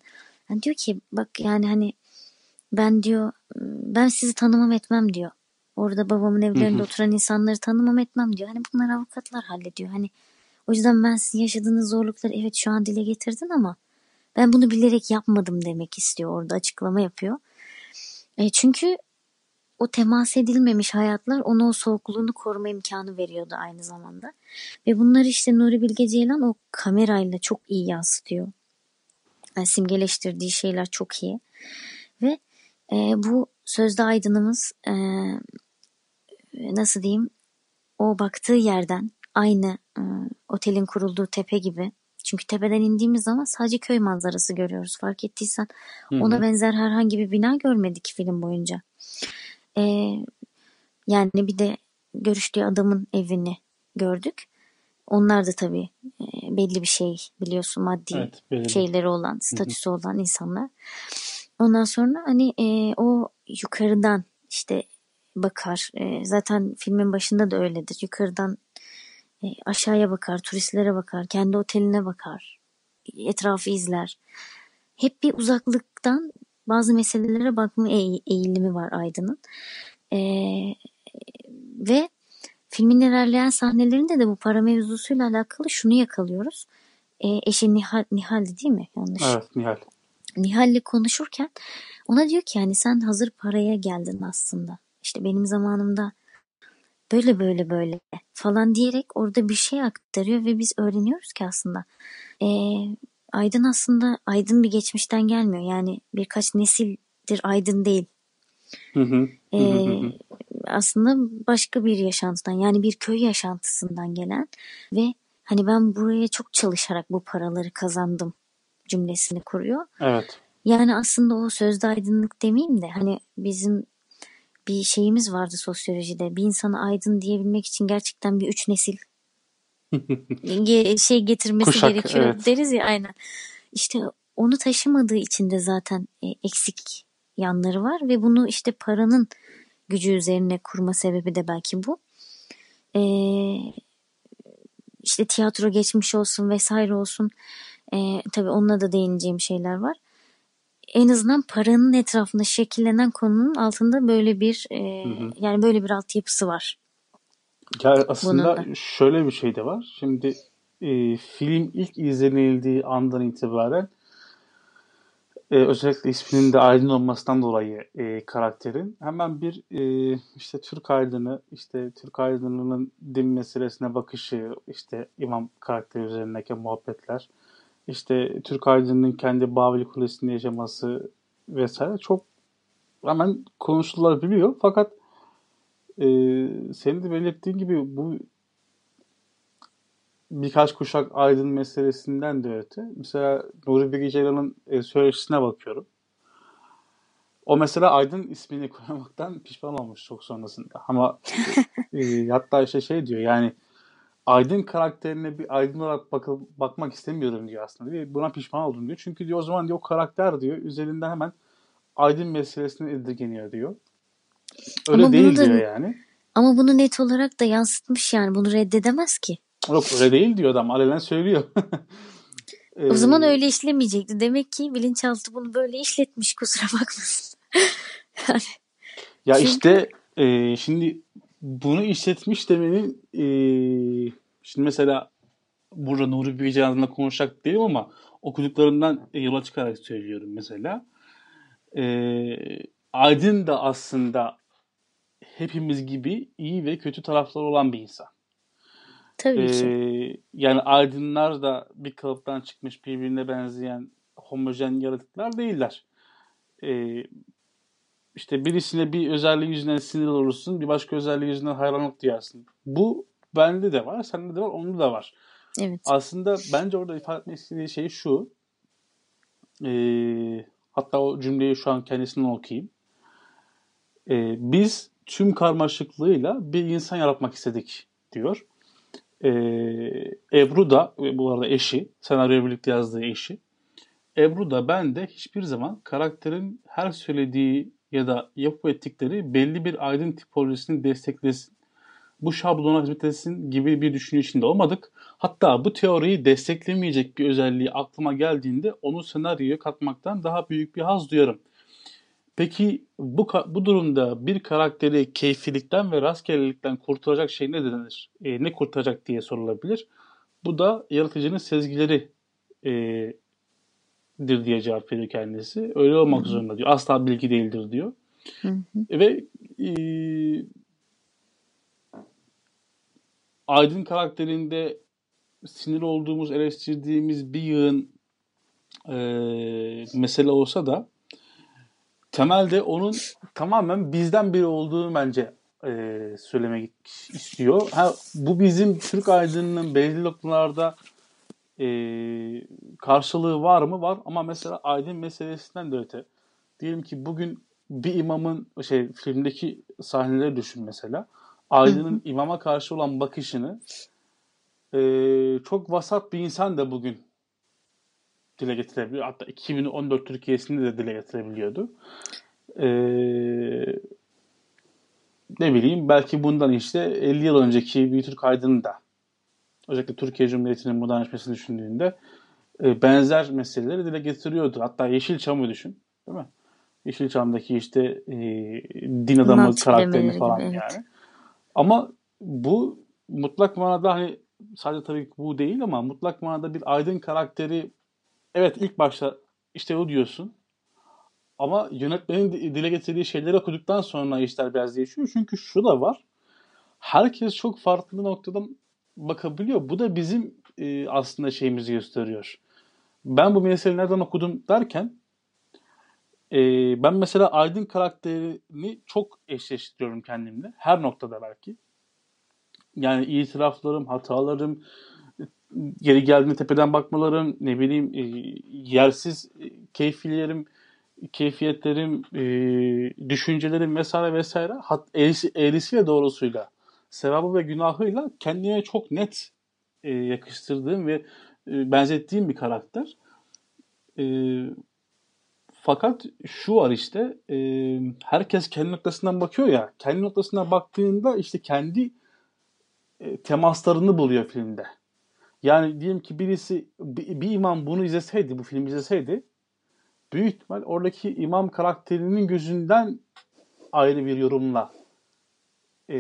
Yani diyor ki bak yani hani ben diyor ben sizi tanımam etmem diyor. Orada babamın evlerinde oturan insanları tanımam etmem diyor. Hani bunlar avukatlar hallediyor. Hani o yüzden ben sizin yaşadığınız zorlukları evet şu an dile getirdin ama ben bunu bilerek yapmadım demek istiyor orada açıklama yapıyor. E çünkü o temas edilmemiş hayatlar ona o soğukluğunu koruma imkanı veriyordu aynı zamanda. Ve bunları işte Nuri Bilge Ceylan o kamerayla çok iyi yansıtıyor. Yani simgeleştirdiği şeyler çok iyi. Ve e, bu sözde aydınımız e, nasıl diyeyim o baktığı yerden aynı e, otelin kurulduğu tepe gibi çünkü tepeden indiğimiz zaman sadece köy manzarası görüyoruz. Fark ettiysen Hı-hı. ona benzer herhangi bir bina görmedik film boyunca. Ee, yani bir de görüştüğü adamın evini gördük. Onlar da tabii e, belli bir şey biliyorsun maddi evet, şeyleri olan, statüsü Hı-hı. olan insanlar. Ondan sonra hani e, o yukarıdan işte bakar. E, zaten filmin başında da öyledir. Yukarıdan e, aşağıya bakar, turistlere bakar, kendi oteline bakar, etrafı izler. Hep bir uzaklıktan bazı meselelere bakma eğilimi var Aydın'ın. E, ve filmin ilerleyen sahnelerinde de bu para mevzusuyla alakalı şunu yakalıyoruz. E, eşi Nihal, Nihal'di değil mi? Yanlış. Evet Nihal. Nihal'le konuşurken ona diyor ki yani sen hazır paraya geldin aslında. İşte benim zamanımda böyle böyle böyle falan diyerek orada bir şey aktarıyor ve biz öğreniyoruz ki aslında e, Aydın aslında Aydın bir geçmişten gelmiyor. Yani birkaç nesildir Aydın değil. Hı hı. E, aslında başka bir yaşantıdan yani bir köy yaşantısından gelen ve hani ben buraya çok çalışarak bu paraları kazandım cümlesini kuruyor. Evet. Yani aslında o sözde aydınlık demeyeyim de hani bizim bir şeyimiz vardı sosyolojide. Bir insana aydın diyebilmek için gerçekten bir üç nesil şey getirmesi Kuşak, gerekiyor evet. deriz ya aynen. İşte onu taşımadığı için de zaten e, eksik yanları var ve bunu işte paranın gücü üzerine kurma sebebi de belki bu. Ee, işte tiyatro geçmiş olsun vesaire olsun. Ee, tabii onunla da değineceğim şeyler var en azından paranın etrafında şekillenen konunun altında böyle bir e, hı hı. yani böyle bir altyapısı var. Ya aslında şöyle bir şey de var. Şimdi e, film ilk izlenildiği andan itibaren e, özellikle isminin de Aydın olmasından dolayı e, karakterin hemen bir e, işte Türk Aydın'ı işte Türk Aydın'ının din meselesine bakışı işte imam karakteri üzerindeki muhabbetler işte Türk aydınının kendi Babil Kulesi'nde yaşaması vesaire çok hemen konuşulabiliyor. Fakat e, senin de belirttiğin gibi bu birkaç kuşak aydın meselesinden de öte. Mesela Nuri Bilge Ceylan'ın e, söyleşisine bakıyorum. O mesela Aydın ismini koymaktan pişman olmuş çok sonrasında. Ama e, hatta işte şey diyor yani Aydın karakterine bir Aydın olarak bak bakmak istemiyorum diyor aslında. Diyor. Buna pişman oldum diyor. Çünkü diyor o zaman diyor o karakter diyor üzerinden hemen Aydın meselesini indirgeniyor diyor. Öyle Ama değil da diyor yani. ama bunu net olarak da yansıtmış yani bunu reddedemez ki. Yok öyle değil diyor adam. Alenen söylüyor. O zaman öyle işlemeyecekti. Demek ki bilinçaltı bunu böyle işletmiş kusura bakmasın. Yani Ya çünkü işte e, şimdi bunu işletmiş demenin e, şimdi mesela burada Nuri Bilge Ceylan'la konuşacak değilim ama okuduklarımdan yola çıkarak söylüyorum mesela. E, Aydın da aslında hepimiz gibi iyi ve kötü tarafları olan bir insan. tabii E, ki. yani aydınlar da bir kalıptan çıkmış birbirine benzeyen homojen yaratıklar değiller. E, İşte birisine bir özelliği yüzünden sinir olursun, bir başka özelliği yüzünden hayranlık duyarsın. Bu bende de var, sende de var, onda da var. Evet. Aslında bence orada ifade etmek istediği şey şu. Ee, hatta o cümleyi şu an kendisinden okuyayım. Ee, biz tüm karmaşıklığıyla bir insan yaratmak istedik diyor. Ee, Ebru da, bu arada eşi, senaryoyu birlikte yazdığı eşi. Ebru da ben de hiçbir zaman karakterin her söylediği ya da yapıp ettikleri belli bir aydın tipolojisini desteklesin, bu şablona hizmet etsin gibi bir düşünce içinde olmadık. Hatta bu teoriyi desteklemeyecek bir özelliği aklıma geldiğinde onu senaryoya katmaktan daha büyük bir haz duyarım. Peki bu, bu durumda bir karakteri keyfilikten ve rastgelelikten kurtaracak şey ne denir? E, ne kurtaracak diye sorulabilir. Bu da yaratıcının sezgileri e, dir diye cevap veriyor kendisi. Öyle olmak hı. zorunda diyor. Asla bilgi değildir diyor. Hı hı. Ve e, Aydın karakterinde sinir olduğumuz, eleştirdiğimiz bir yığın e, mesele olsa da temelde onun tamamen bizden biri olduğunu bence e, söylemek istiyor. Ha, bu bizim Türk aydınının belli noktalarda e, karşılığı var mı? Var ama mesela aydın meselesinden de öte. Diyelim ki bugün bir imamın şey filmdeki sahneleri düşün mesela. Aydın'ın imama karşı olan bakışını e, çok vasat bir insan da bugün dile getirebiliyor. Hatta 2014 Türkiye'sinde de dile getirebiliyordu. E, ne bileyim belki bundan işte 50 yıl önceki bir Türk aydını da özellikle Türkiye Cumhuriyeti'nin modernleşmesini düşündüğünde e, benzer meseleleri dile getiriyordu. Hatta Yeşilçam'ı düşün. Değil mi? Yeşilçam'daki işte e, din adamı Nat karakterini bilemeleri gibi falan evet. yani. Ama bu mutlak manada hani sadece tabii ki bu değil ama mutlak manada bir aydın karakteri evet ilk başta işte o diyorsun ama yönetmenin di- dile getirdiği şeyleri okuduktan sonra işler biraz değişiyor. Çünkü şu da var. Herkes çok farklı noktadan bakabiliyor. Bu da bizim e, aslında şeyimizi gösteriyor. Ben bu meseleyi nereden okudum derken e, ben mesela Aydın karakterini çok eşleştiriyorum kendimle. Her noktada belki. Yani itiraflarım, hatalarım, geri geldiğinde tepeden bakmalarım, ne bileyim e, yersiz e, keyfilerim, keyfiyetlerim, e, düşüncelerim vesaire vesaire hat, eğrisi, eğrisiyle doğrusuyla, sevabı ve günahıyla kendime çok net e, yakıştırdığım ve e, benzettiğim bir karakter. E, fakat şu var işte e, herkes kendi noktasından bakıyor ya kendi noktasından baktığında işte kendi e, temaslarını buluyor filmde. Yani diyelim ki birisi bir, bir imam bunu izleseydi bu filmi izleseydi büyük ihtimal oradaki imam karakterinin gözünden ayrı bir yorumla e,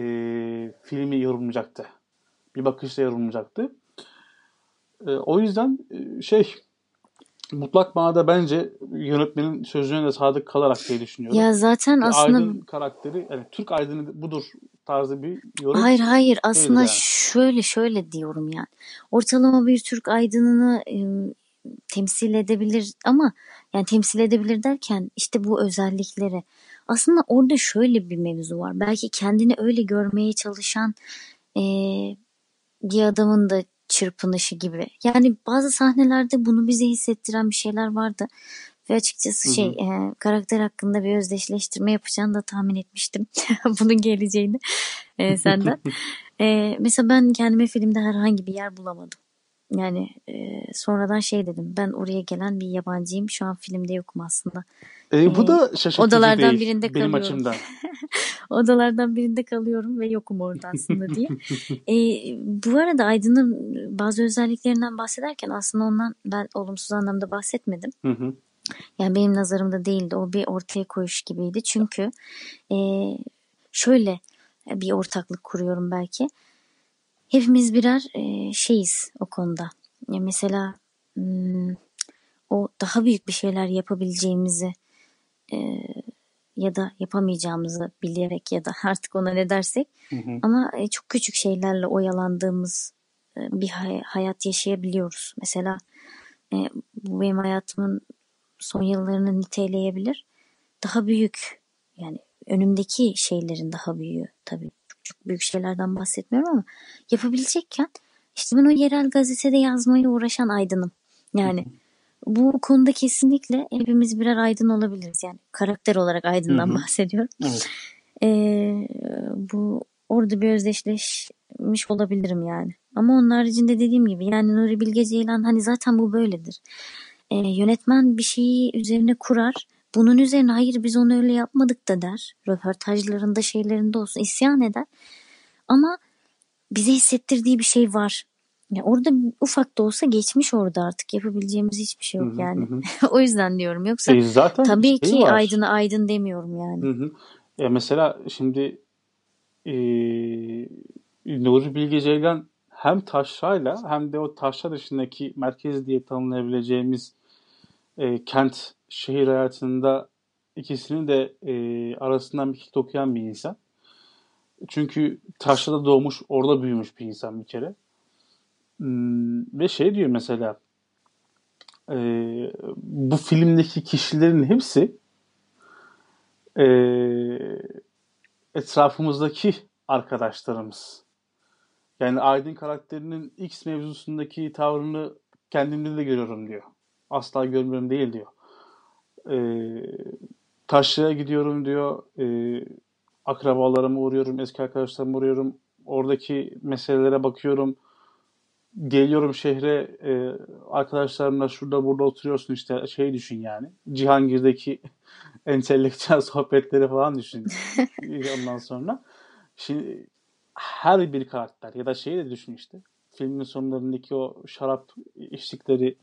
filmi yorumlayacaktı. Bir bakışla yorumlayacaktı. E, o yüzden e, şey mutlak manada bence yönetmenin sözüne de sadık kalarak diye düşünüyorum. Ya zaten aslında Aydın karakteri, yani Türk Aydın'ı budur tarzı bir yorum hayır hayır aslında yani. şöyle şöyle diyorum yani. Ortalama bir Türk aydınını e, temsil edebilir ama yani temsil edebilir derken işte bu özellikleri. Aslında orada şöyle bir mevzu var. Belki kendini öyle görmeye çalışan e, bir adamın da çırpınışı gibi. Yani bazı sahnelerde bunu bize hissettiren bir şeyler vardı. Ve açıkçası şey e, karakter hakkında bir özdeşleştirme yapacağını da tahmin etmiştim. Bunun geleceğini e, senden. e, mesela ben kendime filmde herhangi bir yer bulamadım. Yani e, sonradan şey dedim ben oraya gelen bir yabancıyım şu an filmde yokum aslında. E, bu da şaşırtıcı odalardan değil birinde benim kalıyorum. açımdan. odalardan birinde kalıyorum ve yokum orada aslında diye. e, bu arada Aydın'ın bazı özelliklerinden bahsederken aslında ondan ben olumsuz anlamda bahsetmedim. Hı hı. Yani benim nazarımda değildi. O bir ortaya koyuş gibiydi. Çünkü e, şöyle bir ortaklık kuruyorum belki. Hepimiz birer e, şeyiz o konuda. Ya mesela hmm, o daha büyük bir şeyler yapabileceğimizi e, ya da yapamayacağımızı bilerek ya da artık ona ne dersek Hı hı. ama e, çok küçük şeylerle oyalandığımız e, bir hay- hayat yaşayabiliyoruz. Mesela e, bu benim hayatımın son yıllarını niteleyebilir. Daha büyük yani önümdeki şeylerin daha büyüğü tabii. Çok, çok büyük şeylerden bahsetmiyorum ama yapabilecekken işte ben o yerel gazetede yazmaya uğraşan aydınım. Yani bu konuda kesinlikle hepimiz birer aydın olabiliriz. Yani karakter olarak aydından bahsediyorum. Evet. Ee, bu orada bir özdeşleşmiş olabilirim yani. Ama onun haricinde dediğim gibi yani Nuri Bilge Ceylan hani zaten bu böyledir. Ee, yönetmen bir şeyi üzerine kurar. Bunun üzerine hayır biz onu öyle yapmadık da der. Röportajlarında şeylerinde olsun isyan eder. Ama bize hissettirdiği bir şey var. Ya orada ufak da olsa geçmiş orada artık yapabileceğimiz hiçbir şey yok yani. hı hı. o yüzden diyorum. Yoksa E, zaten tabii şey ki var. aydına aydın demiyorum yani. Hı hı. E, mesela şimdi e, Nuri Bilge Ceylan hem taşrayla hem de o taşra dışındaki merkez diye tanımlayabileceğimiz e, kent şehir hayatında ikisini de e, arasından bir kilit okuyan bir insan. Çünkü taşrada doğmuş, orada büyümüş bir insan bir kere. Hmm, ve şey diyor mesela e, bu filmdeki kişilerin hepsi e, etrafımızdaki arkadaşlarımız. Yani Aydın karakterinin X mevzusundaki tavrını kendimde de görüyorum diyor. Asla görmüyorum değil diyor. E, Taşra'ya gidiyorum diyor. E, akrabalarıma uğruyorum, eski arkadaşlarıma uğruyorum. Oradaki meselelere bakıyorum. Geliyorum şehre e, arkadaşlarımla şurada burada oturuyorsun işte şey düşün yani. Cihangir'deki entelektüel sohbetleri falan düşün. Ondan sonra. Şimdi her bir karakter ya da şeyi de düşün işte. Filmin sonlarındaki o şarap içtikleri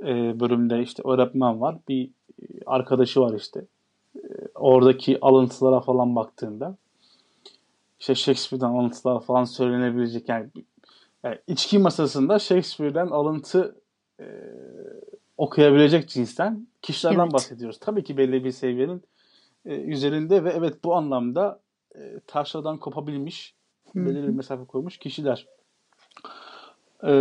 e, bölümde işte öğretmen var. Bir arkadaşı var işte. E, oradaki alıntılara falan baktığında işte Shakespeare'den alıntılar falan söylenebilecek yani, yani içki masasında Shakespeare'den alıntı e, okuyabilecek cinsten kişilerden Evet. bahsediyoruz. Tabii ki belli bir seviyenin e, üzerinde ve evet bu anlamda e, taşradan kopabilmiş, belirli bir mesafe koymuş kişiler. E,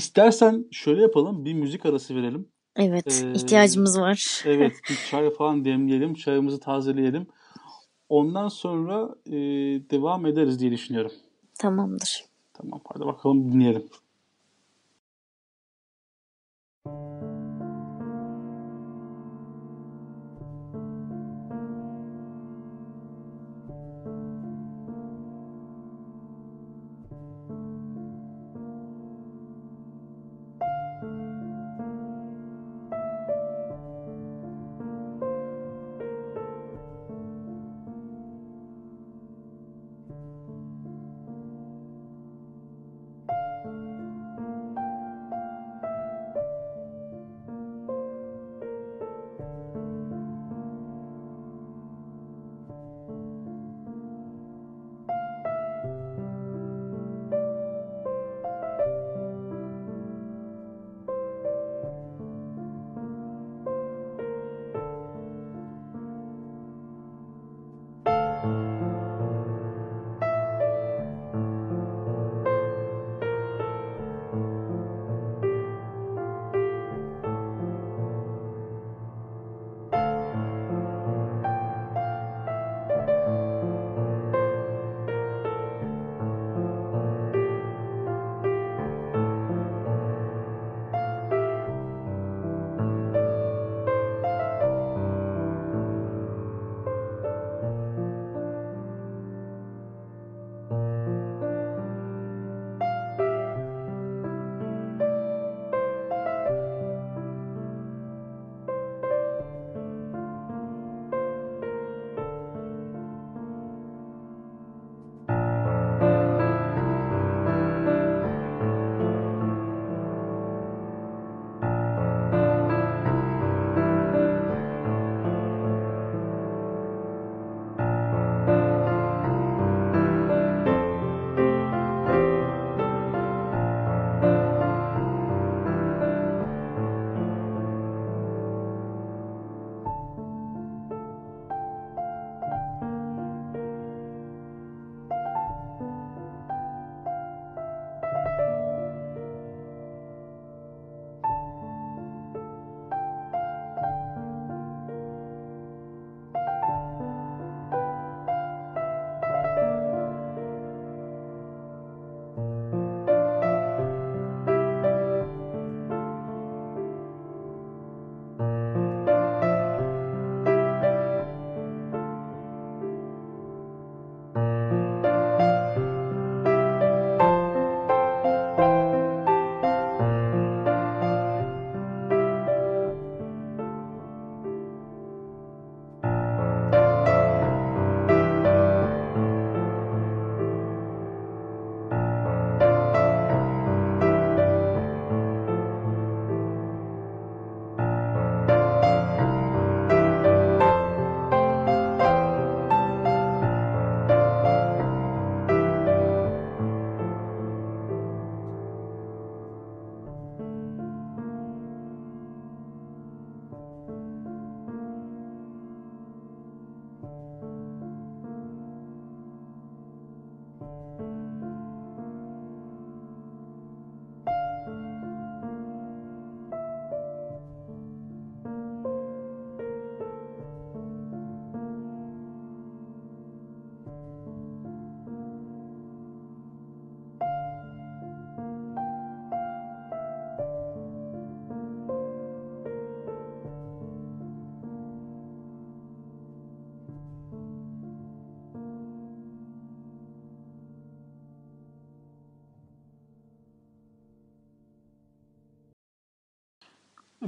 istersen şöyle yapalım, bir müzik arası verelim. Evet, Ee, ihtiyacımız var. Evet, bir çay falan demleyelim, çayımızı tazeleyelim. Ondan sonra e, devam ederiz diye düşünüyorum. Tamamdır. Tamam, hadi bakalım dinleyelim.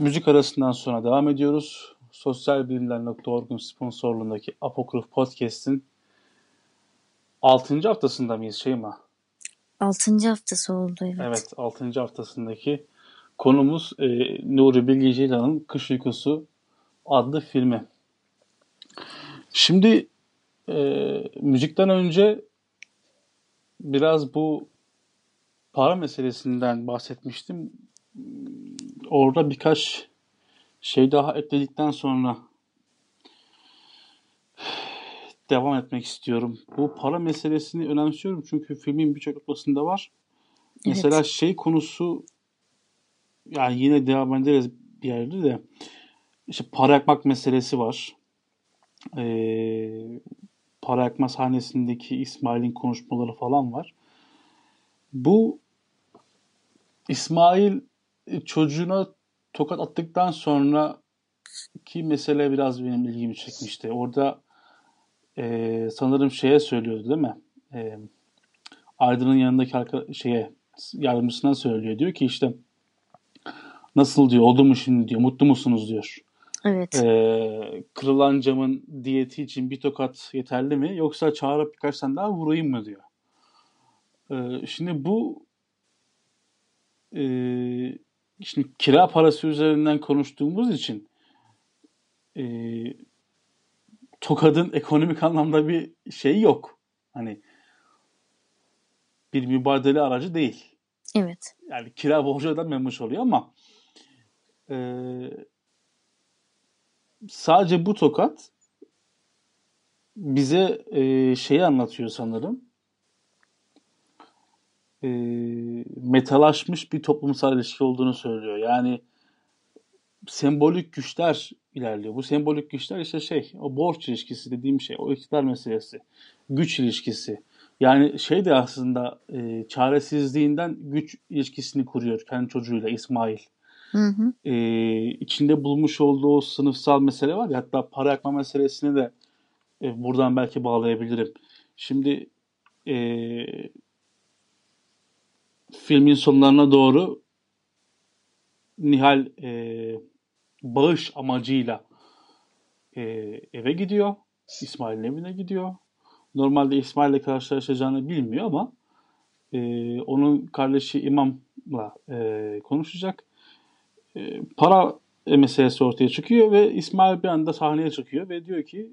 Müzik arasından sonra devam ediyoruz. Sosyalbilimler.org'un sponsorluğundaki Apokruf Podcast'in 6. haftasında mıyız Şeyma? 6. haftası oldu evet. Evet 6. haftasındaki konumuz e, Nuri Bilge Ceylan'ın Kış Uykusu adlı filmi. Şimdi e, müzikten önce biraz bu para meselesinden bahsetmiştim. Orada birkaç şey daha ekledikten sonra devam etmek istiyorum. Bu para meselesini önemsiyorum çünkü filmin birçok noktasında var. Evet. Mesela şey konusu yani yine devam ederiz bir yerde de işte para yakmak meselesi var. Ee, para yakma sahnesindeki İsmail'in konuşmaları falan var. Bu İsmail çocuğuna tokat attıktan sonra ki mesele biraz benim ilgimi çekmişti. Orada e, sanırım şeye söylüyordu değil mi? E, Aydın'ın yanındaki arka, şeye yardımcısına söylüyor. Diyor ki işte nasıl diyor oldu mu şimdi diyor mutlu musunuz diyor. Evet. E, kırılan camın diyeti için bir tokat yeterli mi yoksa çağırıp birkaç tane daha vurayım mı diyor. E, şimdi bu e, şimdi kira parası üzerinden konuştuğumuz için e, Tokad'ın ekonomik anlamda bir şey yok. Hani bir mübadele aracı değil. Evet. Yani kira borcu ödenmemiş oluyor ama e, sadece bu tokat bize e, şeyi anlatıyor sanırım. E, metalaşmış bir toplumsal ilişki olduğunu söylüyor. Yani sembolik güçler ilerliyor. Bu sembolik güçler işte şey, o borç ilişkisi dediğim şey, o iktidar meselesi, güç ilişkisi. Yani şey de aslında e, çaresizliğinden güç ilişkisini kuruyor kendi çocuğuyla İsmail. Hı hı. E, içinde bulmuş olduğu sınıfsal mesele var ya hatta para yakma meselesini de e, buradan belki bağlayabilirim. Şimdi e, filmin sonlarına doğru Nihal e, bağış amacıyla e, eve gidiyor. İsmail'in evine gidiyor. Normalde İsmail'le karşılaşacağını bilmiyor ama e, onun kardeşi İmam'la e, konuşacak. E, para meselesi ortaya çıkıyor ve İsmail bir anda sahneye çıkıyor ve diyor ki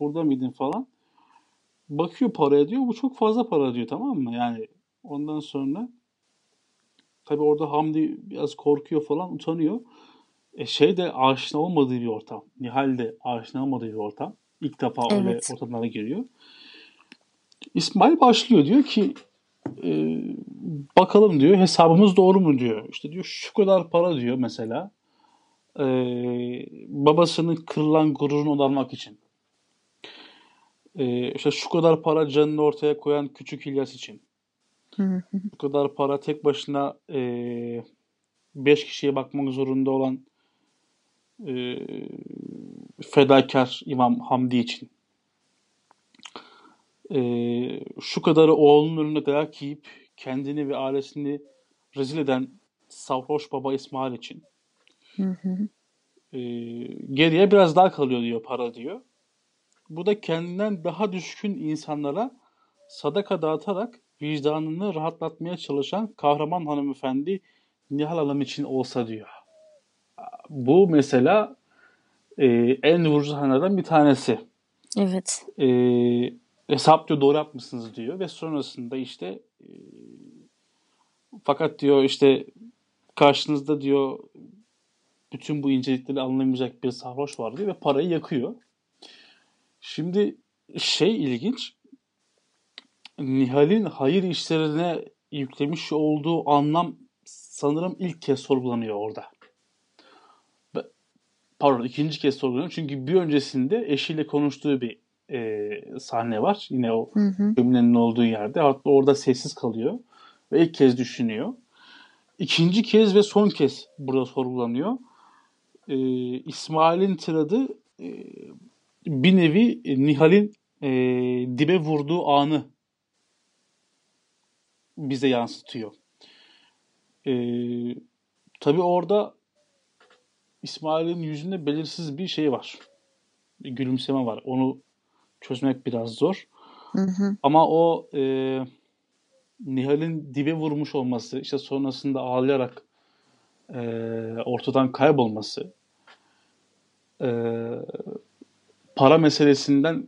burada mıydın falan. Bakıyor paraya diyor bu çok fazla para diyor tamam mı? Yani ondan sonra tabi orada Hamdi biraz korkuyor falan utanıyor. E şey de aşina olmadığı bir ortam. Nihal de aşina olmadığı bir ortam. İlk defa evet. öyle ortamlara giriyor. İsmail başlıyor diyor ki e, bakalım diyor hesabımız doğru mu diyor. İşte diyor şu kadar para diyor mesela. E, babasının kırılan gururunu onarmak için. E, işte şu kadar para canını ortaya koyan küçük İlyas için. Bu kadar para tek başına e, beş kişiye bakmak zorunda olan e, fedakar İmam Hamdi için. E, şu kadarı oğlunun önüne dayak yiyip kendini ve ailesini rezil eden sarhoş baba İsmail için. Hı hı. E, geriye biraz daha kalıyor diyor para diyor. Bu da kendinden daha düşkün insanlara sadaka dağıtarak vicdanını rahatlatmaya çalışan kahraman hanımefendi Nihal Hanım için olsa diyor bu mesela e, en vurucu sahnelerden bir tanesi. Evet. E, hesap diyor doğru yapmışsınız diyor ve sonrasında işte e, fakat diyor işte karşınızda diyor bütün bu incelikleri anlamayacak bir sarhoş var diyor ve parayı yakıyor. Şimdi şey ilginç Nihal'in hayır işlerine yüklemiş olduğu anlam sanırım ilk kez sorgulanıyor orada pardon ikinci kez sorguluyorum. Çünkü bir öncesinde eşiyle konuştuğu bir e, sahne var. Yine o gömleğinin olduğu yerde. Hatta orada sessiz kalıyor. Ve ilk kez düşünüyor. İkinci kez ve son kez burada sorgulanıyor. E, İsmail'in tiradı e, bir nevi Nihal'in e, dibe vurduğu anı bize yansıtıyor. E, tabii orada İsmail'in yüzünde belirsiz bir şey var. Bir gülümseme var. Onu çözmek biraz zor. Hı hı. Ama o e, Nihal'in dibe vurmuş olması, işte sonrasında ağlayarak e, ortadan kaybolması, e, para meselesinden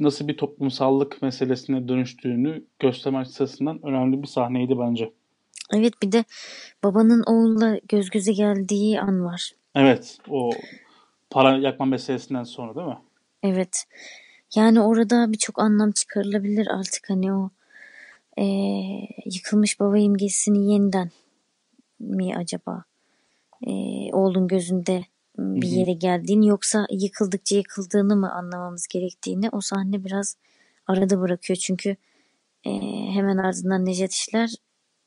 nasıl bir toplumsallık meselesine dönüştüğünü göstermek açısından önemli bir sahneydi bence. Evet bir de babanın oğulla göz göze geldiği an var. Evet o para yakma meselesinden sonra değil mi? Evet. Yani orada birçok anlam çıkarılabilir artık hani o e, yıkılmış baba imgesini yeniden mi acaba e, oğlun gözünde bir yere geldiğini yoksa yıkıldıkça yıkıldığını mı anlamamız gerektiğini o sahne biraz arada bırakıyor. Çünkü e, hemen ardından Necdet İşler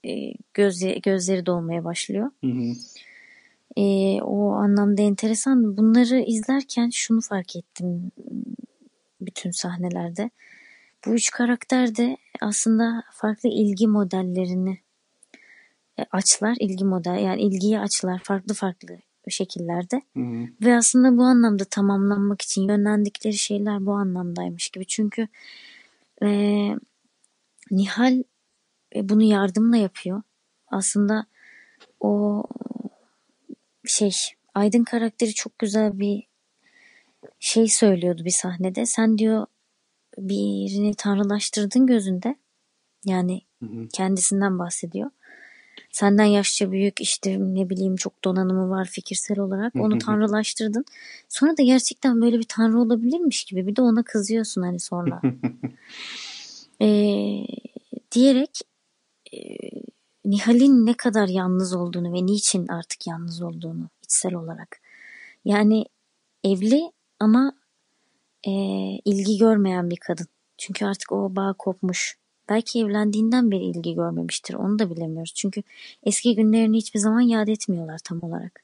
e, göz, gözleri dolmaya başlıyor. Hı hı. E, o anlamda enteresan. Bunları izlerken şunu fark ettim bütün sahnelerde. Bu üç karakter de aslında farklı ilgi modellerini e, açlar, ilgi model yani ilgiyi açlar farklı farklı şekillerde. Hı hı. Ve aslında bu anlamda tamamlanmak için yönlendikleri şeyler bu anlamdaymış gibi. Çünkü e, Nihal e, bunu yardımla yapıyor. Aslında o şey Aydın karakteri çok güzel bir şey söylüyordu bir sahnede. Sen diyor birini tanrılaştırdın gözünde. Yani Hı hı. kendisinden bahsediyor. Senden yaşça büyük işte ne bileyim çok donanımı var fikirsel olarak. Onu tanrılaştırdın. Sonra da gerçekten böyle bir tanrı olabilirmiş gibi. Bir de ona kızıyorsun hani sonra. Ee, diyerek e, Nihal'in ne kadar yalnız olduğunu ve niçin artık yalnız olduğunu içsel olarak. Yani evli ama e, ilgi görmeyen bir kadın. Çünkü artık o bağ kopmuş. Belki evlendiğinden beri ilgi görmemiştir. Onu da bilemiyoruz. Çünkü eski günlerini hiçbir zaman yad etmiyorlar tam olarak.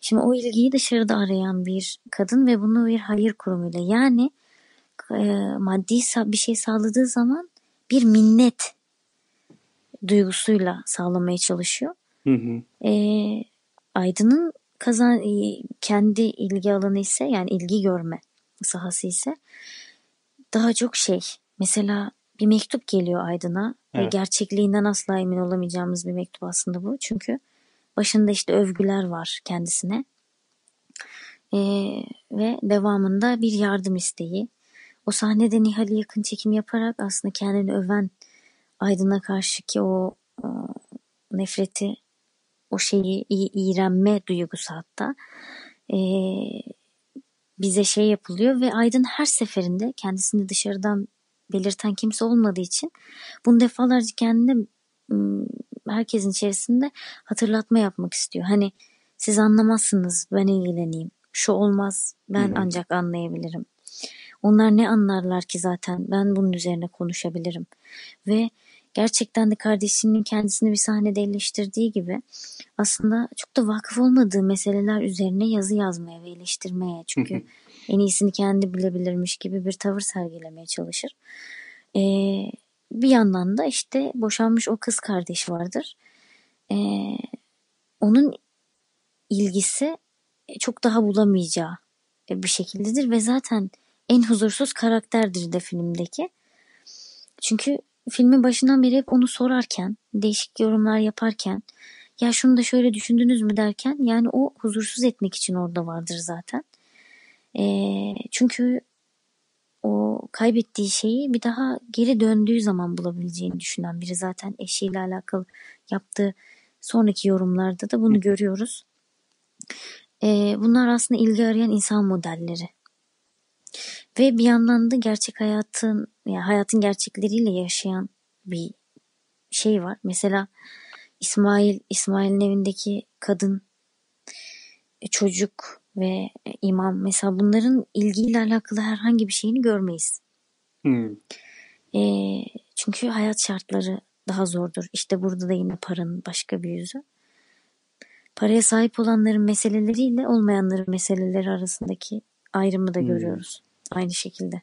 Şimdi o ilgiyi dışarıda arayan bir kadın ve bunu bir hayır kurumuyla yani e, maddi bir şey sağladığı zaman bir minnet duygusuyla sağlamaya çalışıyor. Hı hı. E, Aydın'ın kazan e, kendi ilgi alanı ise yani ilgi görme sahası ise daha çok şey mesela bir mektup geliyor Aydın'a ve Evet. gerçekliğinden asla emin olamayacağımız bir mektup aslında bu. Çünkü başında işte övgüler var kendisine. Ee, ve devamında bir yardım isteği. O sahnede Nihal'i yakın çekim yaparak aslında kendini öven Aydın'a karşı ki o, o nefreti, o şeyi iğrenme duygusu hatta ee, bize şey yapılıyor ve Aydın her seferinde kendisini dışarıdan belirten kimse olmadığı için bunu defalarca kendine herkesin içerisinde hatırlatma yapmak istiyor. Hani siz anlamazsınız ben ilgileneyim. Şu olmaz ben Hı hı. ancak anlayabilirim. Onlar ne anlarlar ki zaten ben bunun üzerine konuşabilirim. Ve gerçekten de kardeşinin kendisini bir sahnede eleştirdiği gibi aslında çok da vakıf olmadığı meseleler üzerine yazı yazmaya ve eleştirmeye çünkü en iyisini kendi bilebilirmiş gibi bir tavır sergilemeye çalışır. Ee, bir yandan da işte boşanmış o kız kardeşi vardır. Ee, onun ilgisi çok daha bulamayacağı bir şekildedir ve zaten en huzursuz karakterdir de filmdeki. Çünkü filmin başından beri hep onu sorarken, değişik yorumlar yaparken, ya şunu da şöyle düşündünüz mü derken yani o huzursuz etmek için orada vardır zaten. Ee, çünkü o kaybettiği şeyi bir daha geri döndüğü zaman bulabileceğini düşünen biri zaten eşiyle alakalı yaptığı sonraki yorumlarda da bunu görüyoruz. Ee, bunlar aslında ilgi arayan insan modelleri. Ve bir yandan da gerçek hayatın, yani hayatın gerçekleriyle yaşayan bir şey var. Mesela İsmail, İsmail'in evindeki kadın, e, çocuk ve e, imam mesela bunların ilgiyle alakalı herhangi bir şeyini görmeyiz. Hı. E, çünkü hayat şartları daha zordur. İşte burada da yine paranın başka bir yüzü. Paraya sahip olanların meseleleriyle olmayanların meseleleri arasındaki ayrımı da Hmm. görüyoruz. Aynı şekilde.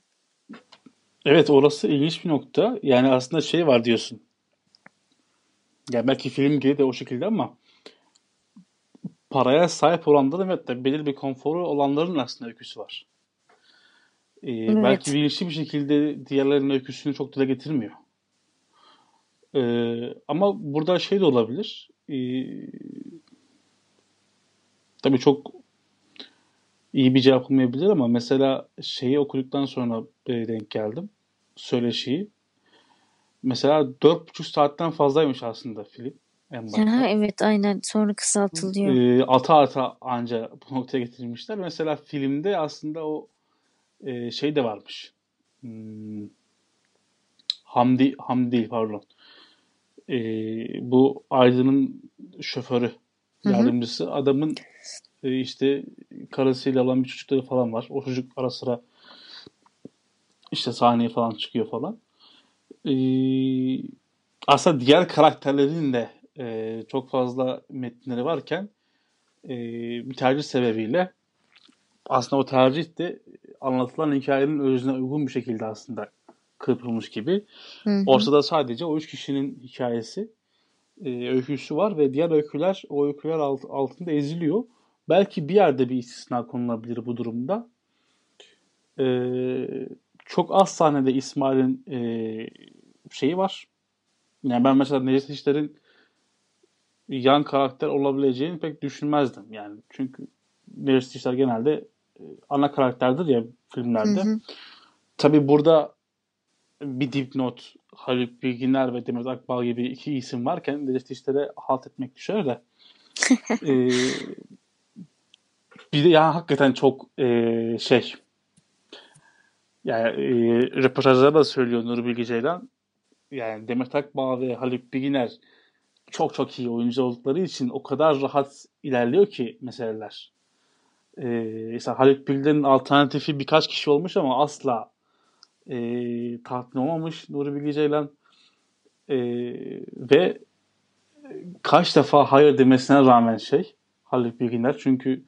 Evet orası ilginç bir nokta. Yani aslında şey var diyorsun. Ya belki film gibi de o şekilde ama paraya sahip olanların ve de belirli bir konforu olanların aslında öyküsü var. Ee, Evet. Belki bilinçli bir şekilde diğerlerinin öyküsünü çok dile getirmiyor. Ee, ama burada şey de olabilir. Ee, tabii çok iyi bir cevap olmayabilir ama mesela şeyi okuduktan sonra e, denk geldim. Söyleşiyi. Mesela 4,5 saatten fazlaymış aslında film en Ha, başta. evet aynen sonra kısaltılıyor. E, ata ata anca bu noktaya getirilmişler. Mesela filmde aslında o e, şey de varmış. Hmm, Hamdi, Hamdi değil pardon. E, bu Aydın'ın şoförü, Hı hı. yardımcısı. Adamın e, işte karısıyla olan bir çocukları falan var. O çocuk ara sıra işte sahneye falan çıkıyor falan. E, aslında diğer karakterlerin de e, çok fazla metinleri varken e, bir tercih sebebiyle aslında o tercih de anlatılan hikayenin özüne uygun bir şekilde aslında kırpılmış gibi. Hı hı. Ortada sadece o üç kişinin hikayesi, e, öyküsü var ve diğer öyküler o öyküler alt, altında eziliyor. Belki bir yerde bir istisna konulabilir bu durumda. E, çok az sahnede İsmail'in e, şeyi var. Yani ben mesela Necdet İşler'in yan karakter olabileceğini pek düşünmezdim. Yani çünkü İşler genelde e, ana karakterdir ya filmlerde. hı. Tabii burada bir dipnot Haluk Bilginer ve Demet Akbal gibi iki isim varken İşler'e halt etmek düşer de. Ee, bir de yani hakikaten çok e, şey yani e, röportajlarda da söylüyor Nuri Bilge Ceylan. Yani Demet Akbağ ve Haluk Bilginer çok çok iyi oyuncu oldukları için o kadar rahat ilerliyor ki meseleler. Ee, mesela Haluk Bilginer'in alternatifi birkaç kişi olmuş ama asla e, tatmin olmamış Nuri Bilge Ceylan. E, ve kaç defa hayır demesine rağmen şey Haluk Bilginer çünkü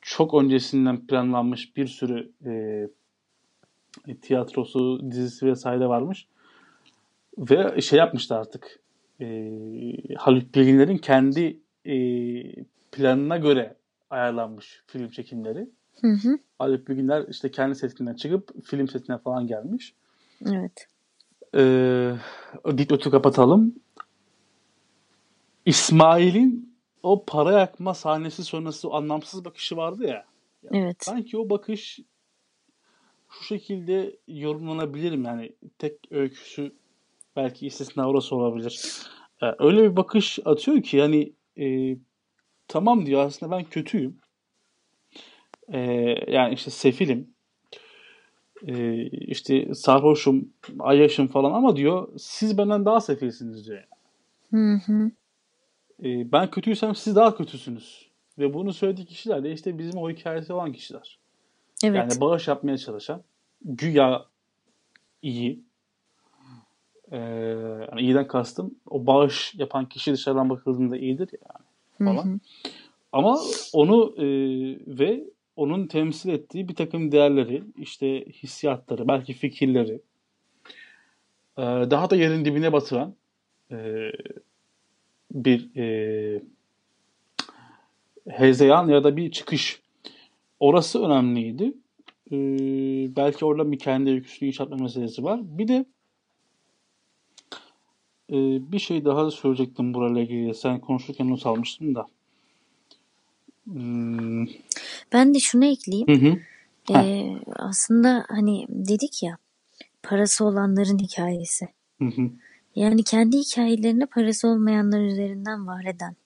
çok öncesinden planlanmış bir sürü e, tiyatrosu, dizisi vesaire varmış. Ve şey yapmıştı artık. E, Haluk Bilginer'in kendi e, planına göre ayarlanmış film çekimleri. Hı hı. Haluk Bilginer işte kendi setinden çıkıp film setine falan gelmiş. Evet. Ee, dipnotu kapatalım. İsmail'in o para yakma sahnesi sonrası o anlamsız bakışı vardı ya. Evet. Sanki o bakış şu şekilde yorumlanabilir mi? Yani tek öyküsü belki istisna orası olabilir. Ee, öyle bir bakış atıyor ki yani e, tamam diyor aslında ben kötüyüm. Ee, yani işte sefilim. Ee, işte sarhoşum, ayyaşım falan ama diyor siz benden daha sefilsiniz diyor. Hı hı. Ee, ben kötüysem siz daha kötüsünüz. Ve bunu söylediği kişiler de işte bizim o hikayesi olan kişiler. Evet. Yani bağış yapmaya çalışan, güya iyi. Ee, yani iyiden kastım o bağış yapan kişi dışarıdan bakıldığında iyidir yani Hı falan. hı. Ama onu e, ve onun temsil ettiği bir takım değerleri, işte hissiyatları, belki fikirleri e, daha da yerin dibine batıran e, bir e, hezeyan ya da bir çıkış. Orası önemliydi. E, belki orada bir kendi öyküsünü inşa etme meselesi var. Bir de e, bir şey daha söyleyecektim burayla ilgili. Sen konuşurken not almıştım da. Hmm, Ben de şunu ekleyeyim. Hı hı. Heh. Ee, aslında hani dedik ya parası olanların hikayesi. Hı hı. Yani kendi hikayelerini parası olmayanlar üzerinden var eden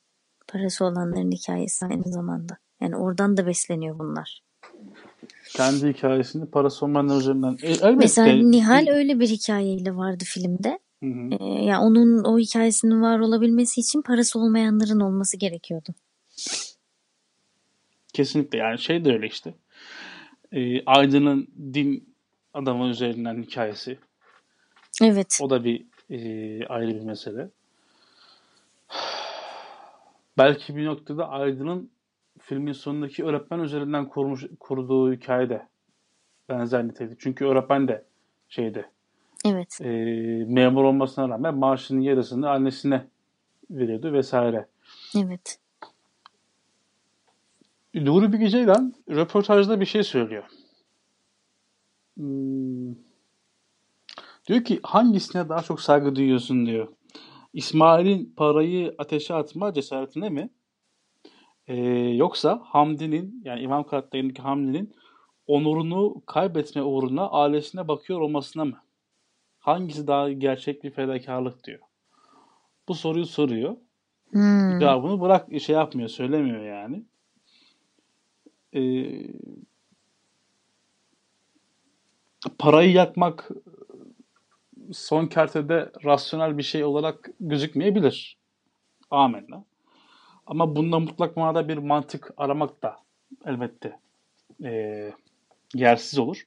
parası olanların hikayesi aynı zamanda. Yani oradan da besleniyor bunlar. Kendi hikayesini parası olmayanlar üzerinden. E, elbette. Mesela Nihal öyle bir hikayeyle vardı filmde. Hı hı. Ee, yani onun o hikayesinin var olabilmesi için parası olmayanların olması gerekiyordu. Kesinlikle yani şey de öyle işte. E, Aydın'ın din adamı üzerinden hikayesi. Evet. O da bir e, ayrı bir mesele. Belki bir noktada Aydın'ın filmin sonundaki öğretmen üzerinden kurmuş, kurduğu hikaye de benzer nitelikte. Çünkü öğretmen de şeyde Evet. e, memur olmasına rağmen maaşının yarısını annesine veriyordu vesaire. Evet. Nuri Bilge Ceylan röportajda bir şey söylüyor. Hmm. Diyor ki hangisine daha çok saygı duyuyorsun diyor. İsmail'in parayı ateşe atma cesaretine mi? Ee, yoksa Hamdi'nin yani İmam karakterindeki Hamdi'nin onurunu kaybetme uğruna ailesine bakıyor olmasına mı? Hangisi daha gerçek bir fedakarlık diyor. Bu soruyu soruyor. Hmm. Cevabını bırak şey yapmıyor, söylemiyor yani. Ee, parayı yakmak son kertede rasyonel bir şey olarak gözükmeyebilir. Amenna. Ama bunda mutlak manada bir mantık aramak da elbette e, yersiz olur.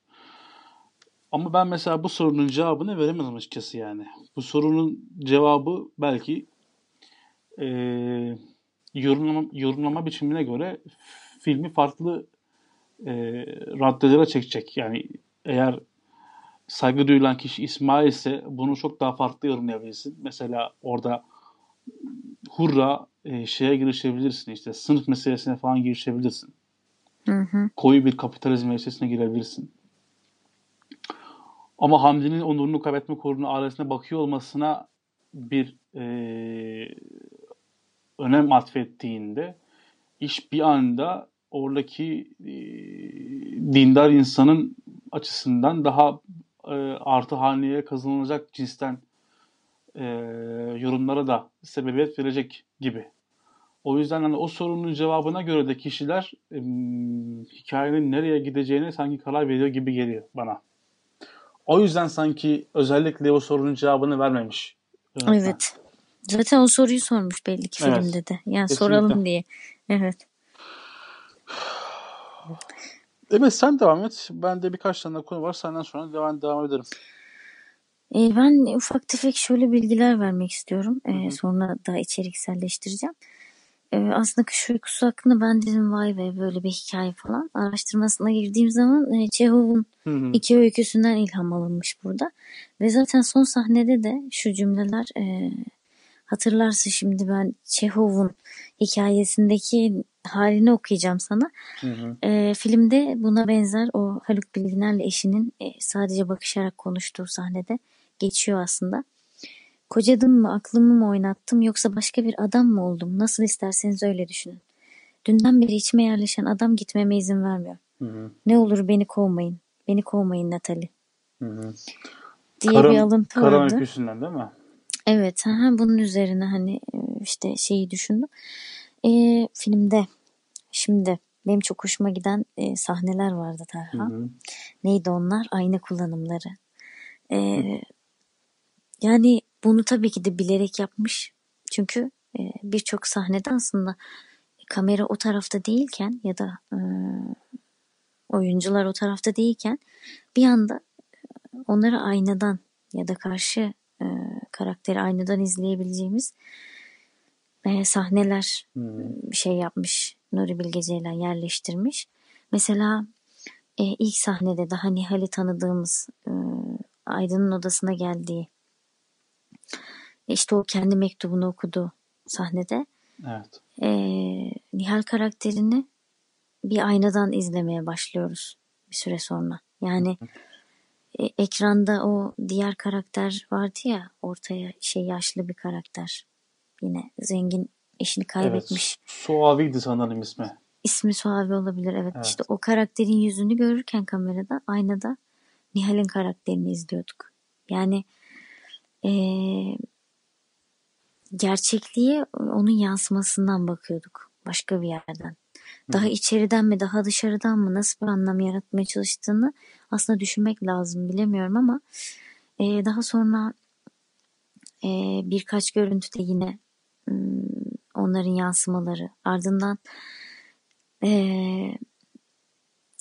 Ama ben mesela bu sorunun cevabını veremedim açıkçası yani. Bu sorunun cevabı belki e, yorumlama, yorumlama biçimine göre filmi farklı e, raddelere çekecek. Yani eğer saygı duyulan kişi İsmail ise bunu çok daha farklı yorumlayabilirsin. Mesela orada hurra e, şeye girişebilirsin işte sınıf meselesine falan girişebilirsin. Hı hı. Koyu bir kapitalizm meselesine girebilirsin. Ama Hamdi'nin onurunu kaybetme kuruna ailesine bakıyor olmasına bir e, önem atfettiğinde iş bir anda oradaki e, dindar insanın açısından daha e, artı haneye kazanılacak cinsten e, yorumlara da sebebiyet verecek gibi. O yüzden hani o sorunun cevabına göre de kişiler e, hikayenin nereye gideceğine sanki karar veriyor gibi geliyor bana. O yüzden sanki özellikle o sorunun cevabını vermemiş. Yönetmen. Evet. Zaten o soruyu sormuş belli ki evet. filmde de. Yani Kesinlikle. soralım diye. Evet. Evet sen devam et. Ben de birkaç tane konu var. Senden sonra devam, devam ederim. Ee, ben ufak tefek şöyle bilgiler vermek istiyorum. Ee, sonra da içerikselleştireceğim. Ee, aslında kış uykusu hakkında ben dedim vay be böyle bir hikaye falan. Araştırmasına girdiğim zaman e, Çehov'un iki öyküsünden ilham alınmış burada. Ve zaten son sahnede de şu cümleler e, hatırlarsın şimdi ben Çehov'un hikayesindeki halini okuyacağım sana. Hı hı. E, filmde buna benzer o Haluk Bilginer'le eşinin e, sadece bakışarak konuştuğu sahnede geçiyor aslında. Kocadım mı, aklımı mı oynattım yoksa başka bir adam mı oldum? Nasıl isterseniz öyle düşünün. Dünden beri içime yerleşen adam gitmeme izin vermiyor. Hı hı. Ne olur beni kovmayın. Beni kovmayın Natali. Hı hı. Diye Karan, bir alıntı Karan vardı. öyküsünden değil mi? Evet. Aha, bunun üzerine hani e, işte şeyi düşündüm. E, filmde şimdi benim çok hoşuma giden e, sahneler vardı Tarhan. Hı hı. Neydi onlar? Ayna kullanımları. E, yani bunu tabii ki de bilerek yapmış. Çünkü e, birçok sahnede aslında kamera o tarafta değilken ya da e, oyuncular o tarafta değilken bir anda onları aynadan ya da karşı e, karakteri aynadan izleyebileceğimiz e, sahneler hmm. bir şey yapmış. Nuri Bilge Ceylan yerleştirmiş. Mesela e, ilk sahnede daha Nihal'i tanıdığımız e, Aydın'ın odasına geldiği işte o kendi mektubunu okudu sahnede. Evet. E, Nihal karakterini bir aynadan izlemeye başlıyoruz bir süre sonra. Yani e, ekranda o diğer karakter vardı ya ortaya şey yaşlı bir karakter. Yine zengin eşini kaybetmiş. Evet, Suavi'ydi sanırım ismi. İsmi Suavi olabilir evet. evet. İşte o karakterin yüzünü görürken kamerada aynada Nihal'in karakterini izliyorduk. Yani eee gerçekliğe onun yansımasından bakıyorduk başka bir yerden. Daha içeriden mi daha dışarıdan mı nasıl bir anlam yaratmaya çalıştığını aslında düşünmek lazım bilemiyorum ama e, daha sonra e, birkaç görüntüde yine onların yansımaları ardından e,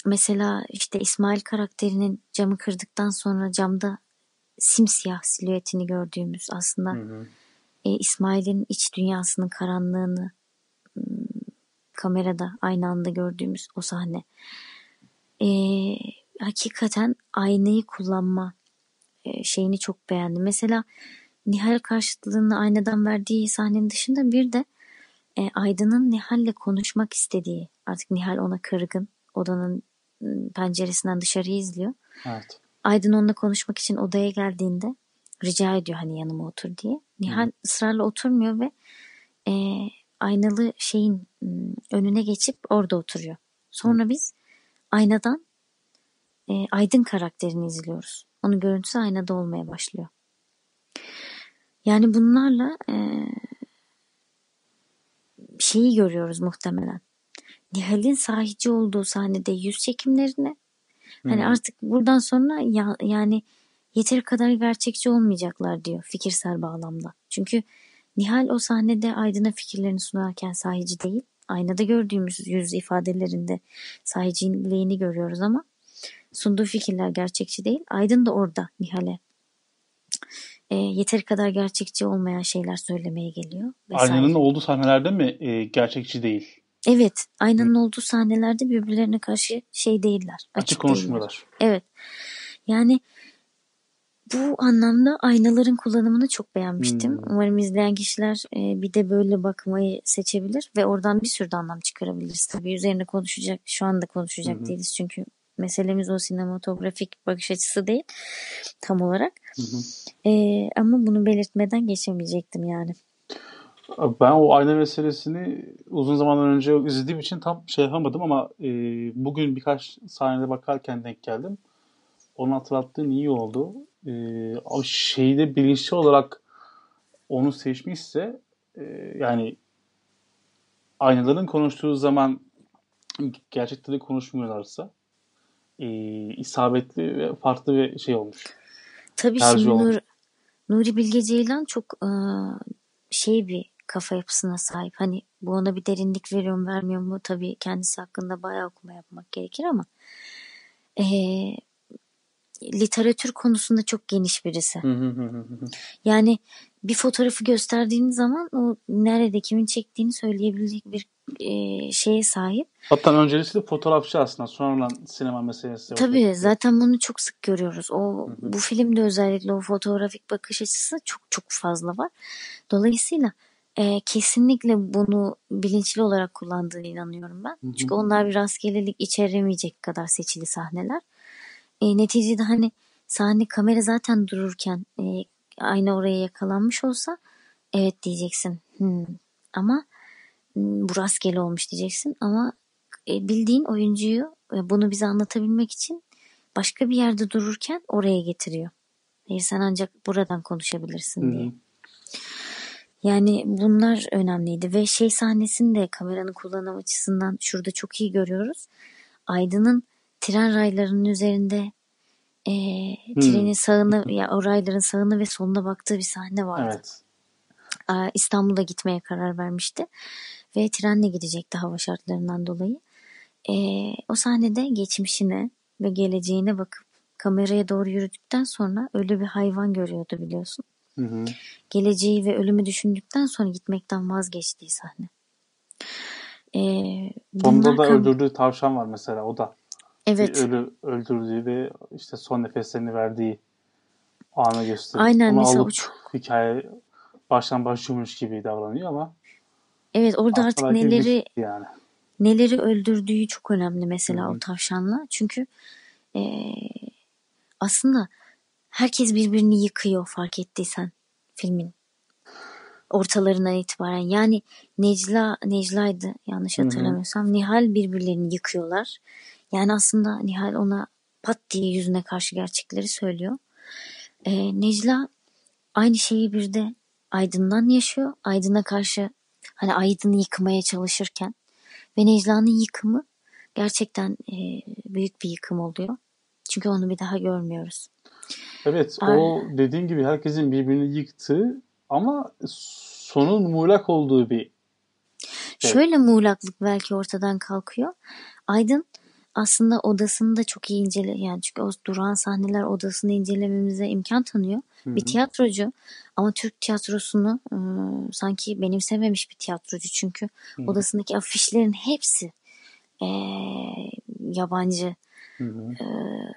mesela işte İsmail karakterinin camı kırdıktan sonra camda simsiyah silüetini gördüğümüz aslında hı hı e, İsmail'in iç dünyasının karanlığını kamerada aynı anda gördüğümüz o sahne. E, hakikaten aynayı kullanma e, şeyini çok beğendim. Mesela Nihal karşıtlığını aynadan verdiği sahnenin dışında bir de e, Aydın'ın Nihal'le konuşmak istediği artık Nihal ona kırgın odanın penceresinden dışarıyı izliyor. Evet. Aydın onunla konuşmak için odaya geldiğinde rica ediyor hani yanıma otur diye. Nihal Hı. ısrarla oturmuyor ve e, aynalı şeyin önüne geçip orada oturuyor. Sonra Hı. biz aynadan e, Aydın karakterini izliyoruz. Onun görüntüsü aynada olmaya başlıyor. Yani bunlarla e, şeyi görüyoruz muhtemelen. Nihal'in sahici olduğu sahnede yüz çekimlerini hani artık buradan sonra ya, yani yeteri kadar gerçekçi olmayacaklar diyor fikirsel bağlamda. Çünkü Nihal o sahnede Aydın'a fikirlerini sunarken sahici değil. Aynada gördüğümüz yüz ifadelerinde sahiciliğini görüyoruz ama sunduğu fikirler gerçekçi değil. Aydın da orada Nihal'e e, yeteri kadar gerçekçi olmayan şeyler söylemeye geliyor. Vesaire. Aynanın olduğu sahnelerde mi e, gerçekçi değil? Evet. Aynanın olduğu sahnelerde birbirlerine karşı şey değiller. Açık, açık konuşmuyorlar. Değiller. Evet. Yani bu anlamda aynaların kullanımını çok beğenmiştim. Hmm. Umarım izleyen kişiler e, bir de böyle bakmayı seçebilir ve oradan bir sürü de anlam çıkarabiliriz. Tabii üzerine konuşacak, şu anda konuşacak hmm. değiliz çünkü meselemiz o sinematografik bakış açısı değil tam olarak. Hı. E, ama bunu belirtmeden geçemeyecektim yani. Ben o ayna meselesini uzun zamandan önce izlediğim için tam şey yapamadım ama e, bugün birkaç sahnede bakarken denk geldim. Onu hatırlattığın iyi oldu. E, şeyde bilinçli olarak onu seçmişse e, yani aynaların konuştuğu zaman gerçekten de konuşmuyorlarsa e, isabetli ve farklı bir şey olmuş. Tabii şimdi Nur, Nuri Bilge Ceylan çok e, şey bir kafa yapısına sahip. Hani bu ona bir derinlik veriyor mu vermiyor mu tabii kendisi hakkında bayağı okuma yapmak gerekir ama e, literatür konusunda çok geniş birisi. yani bir fotoğrafı gösterdiğiniz zaman o nerede kimin çektiğini söyleyebilecek bir e, şeye sahip. Hatta öncelikle fotoğrafçı aslında sonradan sinema meselesi. Tabii zaten bunu çok sık görüyoruz. O hı hı. bu filmde özellikle o fotoğrafik bakış açısı çok çok fazla var. Dolayısıyla e, kesinlikle bunu bilinçli olarak kullandığını inanıyorum ben. Hı hı. Çünkü onlar bir rastgelelik içeremeyecek kadar seçili sahneler. E, neticede hani sahne kamera zaten dururken e, aynı oraya yakalanmış olsa evet diyeceksin. Hmm. Ama bu rastgele olmuş diyeceksin ama e, bildiğin oyuncuyu e, bunu bize anlatabilmek için başka bir yerde dururken oraya getiriyor. Hayır sen ancak buradan konuşabilirsin diye. Hı hı. Yani bunlar önemliydi ve şey sahnesinde kameranın kullanım açısından şurada çok iyi görüyoruz. Aydın'ın tren raylarının üzerinde e, hmm. trenin sağını ya o rayların sağını ve soluna baktığı bir sahne vardı. Evet. İstanbul'a gitmeye karar vermişti ve trenle gidecekti hava şartlarından dolayı. E, o sahnede geçmişine ve geleceğine bakıp kameraya doğru yürüdükten sonra ölü bir hayvan görüyordu biliyorsun. Hı hı. Geleceği ve ölümü düşündükten sonra gitmekten vazgeçtiği sahne. Ee, Sonunda da öldürdüğü tavşan var mesela o da. Evet. Bir ölü öldürdüğü ve işte son nefeslerini verdiği anı gösteriyor. Aynen Onu alıp hikaye baştan başlıyormuş gibi davranıyor ama Evet orada artık neleri yani. neleri öldürdüğü çok önemli mesela Hı-hı. o tavşanla. Çünkü e, aslında herkes birbirini yıkıyor fark ettiysen filmin ortalarından itibaren. Yani Necla Necla'ydı yanlış hatırlamıyorsam. Hı-hı. Nihal birbirlerini yıkıyorlar. Yani aslında Nihal ona pat diye yüzüne karşı gerçekleri söylüyor. Ee, Necla aynı şeyi bir de Aydın'dan yaşıyor. Aydın'a karşı hani Aydın'ı yıkmaya çalışırken ve Necla'nın yıkımı gerçekten e, büyük bir yıkım oluyor. Çünkü onu bir daha görmüyoruz. Evet Ar- o dediğin gibi herkesin birbirini yıktığı ama sonun muğlak olduğu bir şey. Şöyle muğlaklık belki ortadan kalkıyor. Aydın aslında odasını da çok iyi incele yani çünkü o duran sahneler odasını incelememize imkan tanıyor. Hı-hı. Bir tiyatrocu ama Türk tiyatrosunu e, sanki benimsememiş bir tiyatrocu çünkü Hı-hı. odasındaki afişlerin hepsi e, yabancı e,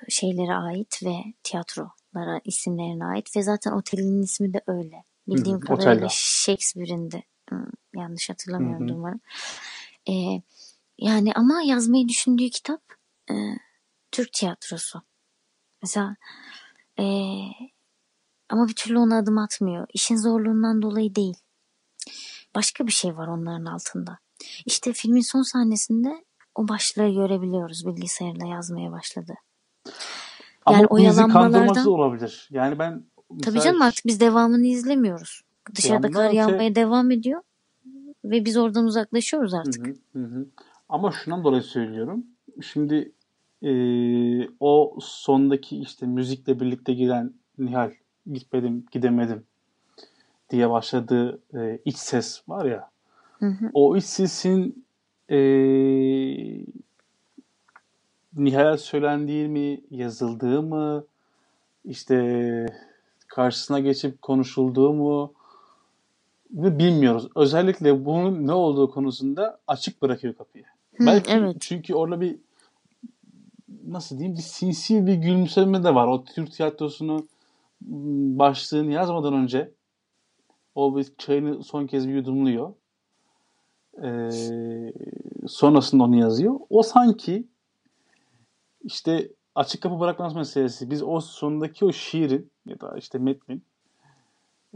şeylere ait ve tiyatrolara isimlerine ait ve zaten otelin ismi de öyle. Bildiğim Hı-hı. kadarıyla Shakespeare'in de Yanlış hatırlamıyorum umarım. E, yani ama yazmayı düşündüğü kitap e, Türk tiyatrosu. Mesela e, ama bir türlü ona adım atmıyor. İşin zorluğundan dolayı değil. Başka bir şey var onların altında. İşte filmin son sahnesinde o başlığı görebiliyoruz bilgisayarla yazmaya başladı. Yani Ama o bizi kandırması olabilir. Yani ben Tabii canım artık biz devamını izlemiyoruz. Dışarıda kar yağmaya şey... devam ediyor ve biz oradan uzaklaşıyoruz artık. Hı hı, hı. Ama şundan dolayı söylüyorum. Şimdi e, o sondaki işte müzikle birlikte giden Nihal gitmedim gidemedim diye başladığı e, iç ses var ya. Hı hı. O iç sesin e, Nihal'e söylendiği mi, yazıldığı mı, işte karşısına geçip konuşulduğu mu bilmiyoruz. Özellikle bunun ne olduğu konusunda açık bırakıyor kapıyı. Hı, Belki evet. çünkü orada bir nasıl diyeyim bir sinsi bir gülümseme de var. O Türk tiyatrosunu başlığını yazmadan önce o bir çayını son kez bir yudumluyor. Ee, sonrasında onu yazıyor. O sanki işte açık kapı bırakmaz meselesi. Biz o sondaki o şiirin ya da işte metnin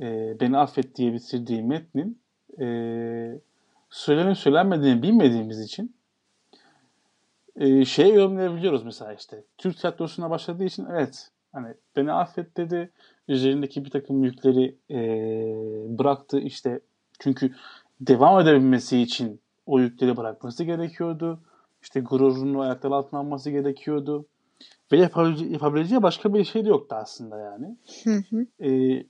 e, beni affet diye bitirdiği metnin e, söylenip söylenmediğini bilmediğimiz için e, şeye yorumlayabiliyoruz mesela işte. Türk tiyatrosuna başladığı için evet hani beni affet dedi. Üzerindeki bir takım yükleri e, bıraktı işte çünkü devam edebilmesi için o yükleri bırakması gerekiyordu. İşte gururunu ayaklar altına alması gerekiyordu. Ve yapabileceği, yapabileceği başka bir şey de yoktu aslında yani. Hı hı. E,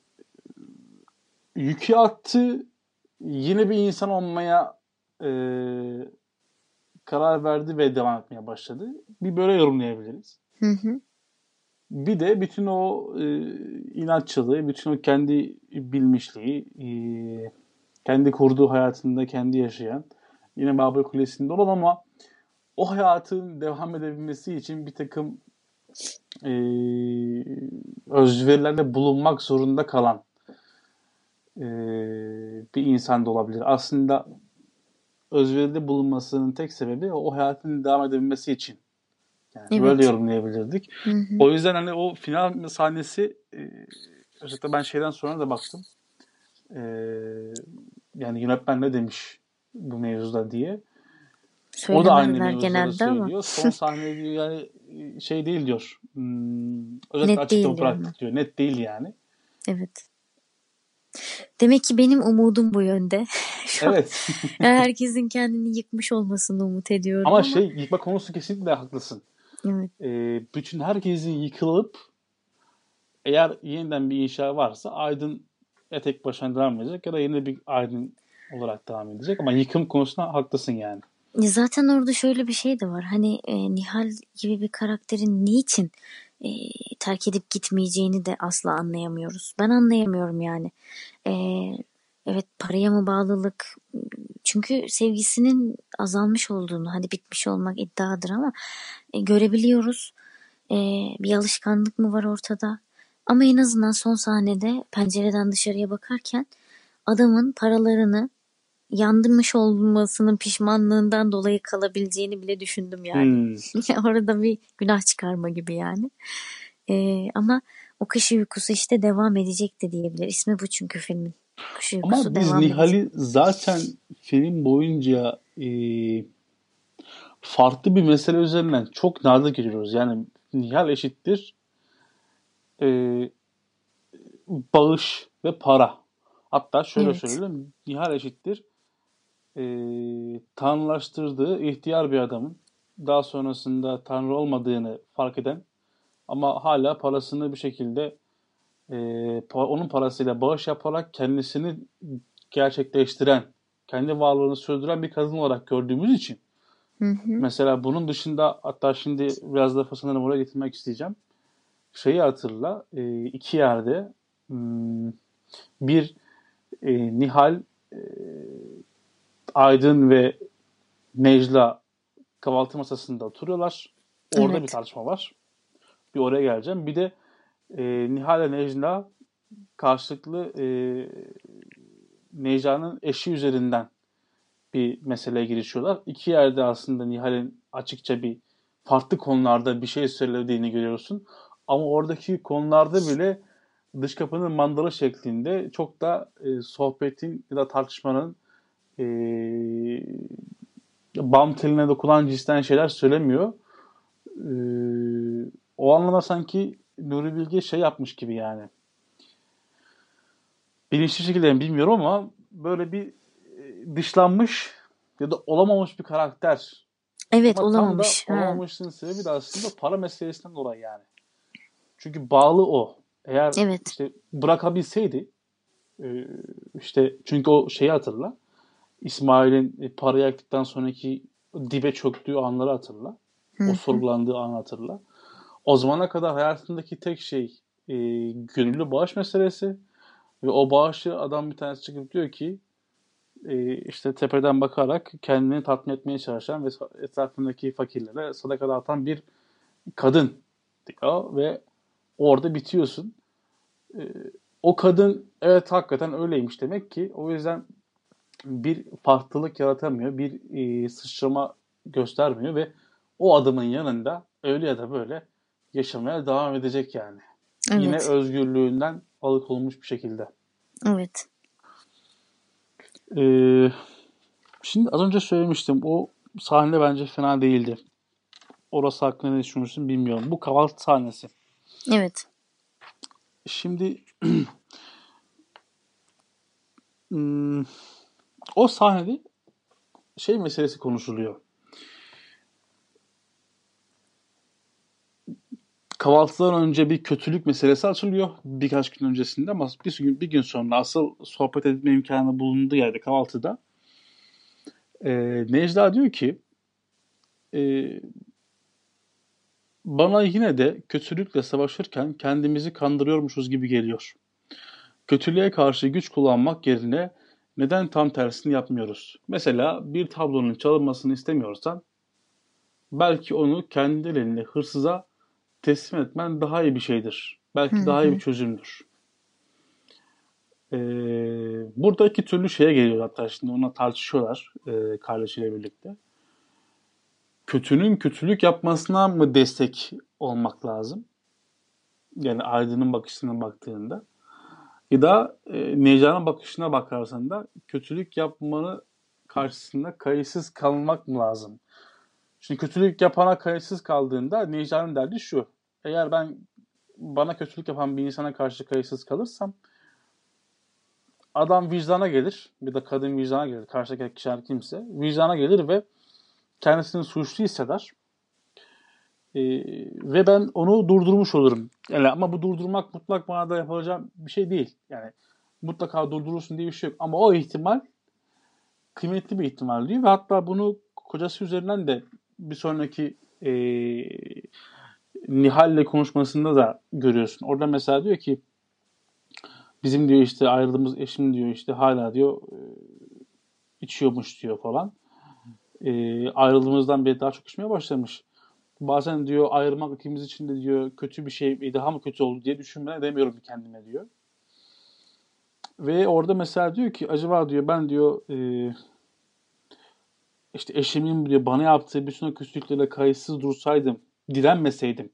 yükü attı. Yine bir insan olmaya e, karar verdi ve devam etmeye başladı. Bir böyle yorumlayabiliriz. Hı hı. Bir de bütün o e, inatçılığı, bütün o kendi bilmişliği, e, kendi kurduğu hayatında kendi yaşayan, yine Babel Kulesi'nde olan ama o hayatın devam edebilmesi için bir takım e, özverilerde bulunmak zorunda kalan e, bir insan da olabilir. Aslında özveride bulunmasının tek sebebi o hayatın devam edebilmesi için. Yani evet. Böyle yorumlayabilirdik. Hı hı. O yüzden hani o final sahnesi e, özellikle ben şeyden sonra da baktım. E, yani yönetmen ne demiş bu mevzuda diye. O da aynı genelde söylüyor. Ama. Son sahne diyor yani şey değil diyor. Hmm, özellikle Net açık bıraktık diyor. Net değil yani. Evet. Demek ki benim umudum bu yönde. evet. herkesin kendini yıkmış olmasını umut ediyorum. Ama, ama... şey yıkma konusu kesinlikle haklısın. Evet. Ee, bütün herkesin yıkılıp eğer yeniden bir inşa varsa Aydın ya tek başına devam edecek ya da yine bir Aydın olarak devam edecek. Ama yıkım konusunda haklısın yani. Zaten orada şöyle bir şey de var. Hani e, Nihal gibi bir karakterin niçin e, terk edip gitmeyeceğini de asla anlayamıyoruz. Ben anlayamıyorum yani. E, evet paraya mı bağlılık? Çünkü sevgisinin azalmış olduğunu, hani bitmiş olmak iddiadır ama e, görebiliyoruz. E, bir alışkanlık mı var ortada? Ama en azından son sahnede pencereden dışarıya bakarken adamın paralarını yanmış olmasının pişmanlığından dolayı kalabileceğini bile düşündüm yani. Hmm. Orada bir günah çıkarma gibi yani. Ee, ama o kış uykusu işte devam edecek de diyebilir. İsmi bu çünkü filmin. Kış uykusu ama biz Nihal'i zaten film boyunca e, farklı bir mesele üzerinden çok nadir görüyoruz. Yani Nihal eşittir e, bağış ve para. Hatta şöyle evet. söyleyeyim. Nihal eşittir e, tanrılaştırdığı ihtiyar bir adamın daha sonrasında tanrı olmadığını fark eden ama hala parasını bir şekilde e, onun parasıyla bağış yaparak kendisini gerçekleştiren, kendi varlığını sürdüren bir kadın olarak gördüğümüz için hı hı. mesela bunun dışında hatta şimdi biraz da sanırım oraya getirmek isteyeceğim. Şeyi hatırla e, iki yerde hmm, bir e, Nihal e, Aydın ve Necla kahvaltı masasında oturuyorlar. Orada evet. bir tartışma var. Bir oraya geleceğim. Bir de e, Nihal ile Necla karşılıklı e, Necla'nın eşi üzerinden bir meseleye girişiyorlar. İki yerde aslında Nihal'in açıkça bir farklı konularda bir şey söylediğini görüyorsun. Ama oradaki konularda bile dış kapının mandalı şeklinde çok da e, sohbetin ya da tartışmanın e, bam teline dokunan cinsten şeyler söylemiyor. E, o anlamda sanki Nuri Bilge şey yapmış gibi yani. Bilinçli şekilde bilmiyorum ama böyle bir e, dışlanmış ya da olamamış bir karakter. Evet Ama olamamış. Tam da Ha. olamamışlığın sebebi de aslında para meselesinden dolayı yani. Çünkü bağlı o. Eğer Evet. işte bırakabilseydi e, işte çünkü o şeyi hatırla. İsmail'in e, parayı yaktıktan sonraki dibe çöktüğü anları hatırla. Hı O sorgulandığı anı hatırla. O zamana kadar hayatındaki tek şey e, gönüllü bağış meselesi ve o bağışı adam bir tanesi çıkıp diyor ki e, işte tepeden bakarak kendini tatmin etmeye çalışan ve etrafındaki fakirlere sadaka dağıtan bir kadın diyor ve orada bitiyorsun. E, o kadın evet hakikaten öyleymiş demek ki o yüzden bir farklılık yaratamıyor, bir e, sıçrama göstermiyor ve o adamın yanında öyle ya da böyle yaşamaya devam edecek yani. Yine Evet. özgürlüğünden alıkonulmuş bir şekilde. Evet. Ee, şimdi az önce söylemiştim. O sahne bence fena değildi. Orası hakkında ne düşünürsün bilmiyorum. Bu kahvaltı sahnesi. Evet. Şimdi hmm, o sahnede şey meselesi konuşuluyor. Kahvaltıdan önce bir kötülük meselesi açılıyor birkaç gün öncesinde ama bir gün, bir gün sonra asıl sohbet etme imkanı bulunduğu yerde kahvaltıda e, Necla diyor ki e, bana yine de kötülükle savaşırken kendimizi kandırıyormuşuz gibi geliyor. Kötülüğe karşı güç kullanmak yerine neden tam tersini yapmıyoruz? Mesela bir tablonun çalınmasını istemiyorsan belki onu kendi elinle hırsıza teslim etmen daha iyi bir şeydir. Belki daha iyi bir çözümdür. Ee, burada iki türlü şeye geliyor hatta şimdi ona tartışıyorlar e, kardeşiyle birlikte. Kötünün kötülük yapmasına mı destek olmak lazım? Yani Aydın'ın bakışına baktığında. Ya da e, Necla'nın bakışına bakarsan da kötülük yapmanı karşısında kayıtsız kalmak mı lazım? Şimdi kötülük yapana kayıtsız kaldığında Necla'nın derdi şu. Eğer ben bana kötülük yapan bir insana karşı kayıtsız kalırsam adam vicdana gelir. Bir de kadın vicdana gelir. Karşıdaki kişi her kimse. Vicdana gelir ve kendisini suçlu hisseder. Ee, ve ben onu durdurmuş olurum. Yani ama bu durdurmak mutlak manada yapılacak bir şey değil. Yani mutlaka durdurursun diye bir şey yok. Ama o ihtimal kıymetli bir ihtimal diyor ve hatta bunu kocası üzerinden de bir sonraki e, Nihal'le konuşmasında da görüyorsun. Orada mesela diyor ki bizim diyor işte ayrıldığımız eşim diyor işte hala diyor e, içiyormuş diyor falan. E, ayrıldığımızdan beri daha çok içmeye başlamış. Bazen diyor ayrılmak ikimiz için de diyor kötü bir şey daha mı kötü oldu diye düşünmeden edemiyorum kendime diyor. Ve orada mesela diyor ki acaba diyor ben diyor e, işte eşimin diyor bana yaptığı bütün o kötülüklere kayıtsız dursaydım, direnmeseydim,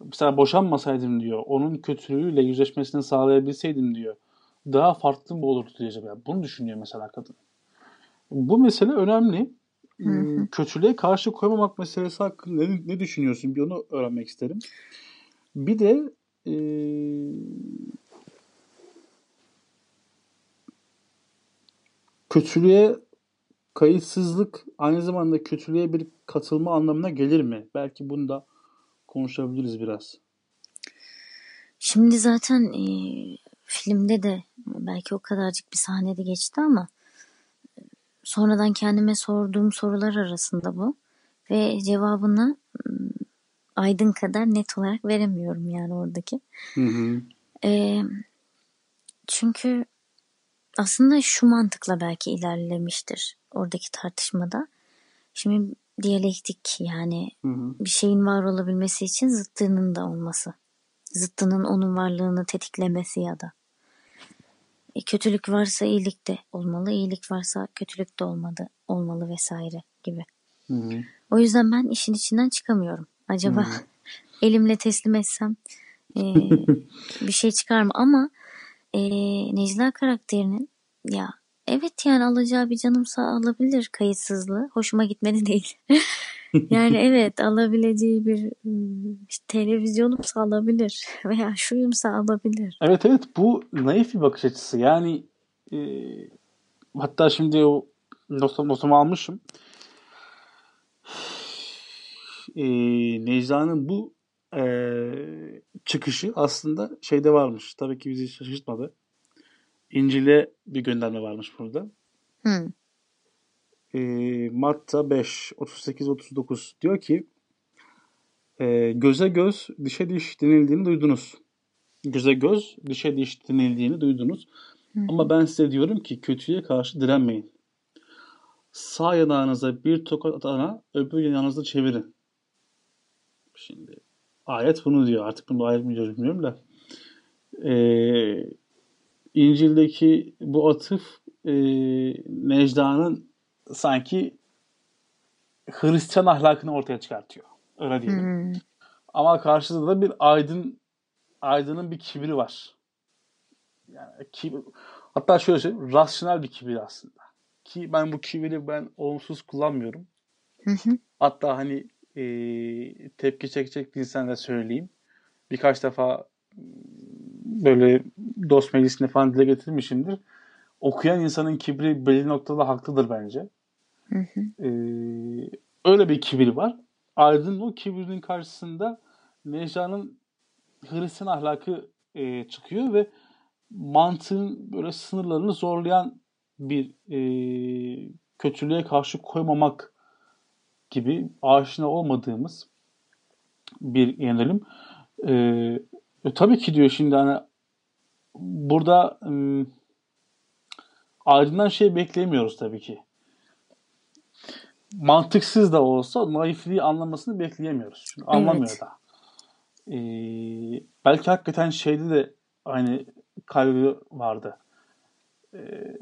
mesela boşanmasaydım diyor, onun kötülüğüyle yüzleşmesini sağlayabilseydim diyor, daha farklı mı olurdu diye acaba? Bunu düşünüyor mesela kadın. Bu mesele önemli. Hı hı. Hmm, Kötülüğe karşı koymamak meselesi hakkında ne, ne düşünüyorsun? Bir onu öğrenmek isterim. Bir de e, kötülüğe kayıtsızlık aynı zamanda kötülüğe bir katılma anlamına gelir mi? Belki bunu da konuşabiliriz biraz. Şimdi zaten e, filmde de belki o kadarcık bir sahnede geçti ama sonradan kendime sorduğum sorular arasında bu. Ve cevabını Aydın kadar net olarak veremiyorum yani oradaki. Hı hı. E, çünkü aslında şu mantıkla belki ilerlemiştir oradaki tartışmada. Şimdi diyalektik yani Hı hı. bir şeyin var olabilmesi için zıttının da olması. Zıttının onun varlığını tetiklemesi ya da. E, kötülük varsa iyilik de olmalı, iyilik varsa kötülük de olmadı, olmalı vesaire gibi. Hı hı. O yüzden ben işin içinden çıkamıyorum. Acaba elimle teslim etsem e, bir şey çıkar mı? Ama e, Necla karakterinin ya evet yani alacağı bir canımsa alabilir kayıtsızlığı. Hoşuma gitmedi değil. yani evet alabileceği bir işte televizyonumsa alabilir veya şuyumsa alabilir. Evet evet bu naif bir bakış açısı. Yani e, hatta şimdi o notum, notumu almışım. E, Necla'nın bu e, çıkışı aslında şeyde varmış. Tabii ki bizi şaşırtmadı. İncil'e bir gönderme varmış burada. Hı. E, Matta 5, 38-39 diyor ki e, göze göz, dişe diş denildiğini duydunuz. Göze göz, dişe diş denildiğini duydunuz. Ama ben size diyorum ki kötüye karşı direnmeyin. Sağ yanağınıza bir tokat atana öbür yanağınızı çevirin. Şimdi ayet bunu diyor. Artık bunu ayet mi diyoruz bilmiyorum da. Ee, İncil'deki bu atıf e, Necda'nın sanki Hristiyan ahlakını ortaya çıkartıyor. Öyle diyelim. Hı. Ama karşıda da bir aydın aydının bir kibri var. Yani kibir, hatta şöyle söyleyeyim, rasyonel bir kibir aslında. Ki ben bu kibiri ben olumsuz kullanmıyorum. Hatta hani e, tepki çekecek değilsen de söyleyeyim. Birkaç defa m, böyle dost meclisinde falan dile getirmişimdir. Okuyan insanın kibri belli noktada haklıdır bence. Hı hı. E, öyle bir kibir var. Aydın o kibirin karşısında Necla'nın Hristiyan ahlakı e, çıkıyor ve mantığın böyle sınırlarını zorlayan bir e, kötülüğe karşı koymamak gibi aşina olmadığımız bir yönelim. E, e, tabii ki diyor şimdi hani burada ım, Aydın'dan şey bekleyemiyoruz tabii ki. Mantıksız da olsa naifliği anlamasını bekleyemiyoruz. Çünkü anlamıyor Evet. da. Ee, belki hakikaten şeyde de aynı kaygı vardı. Ee,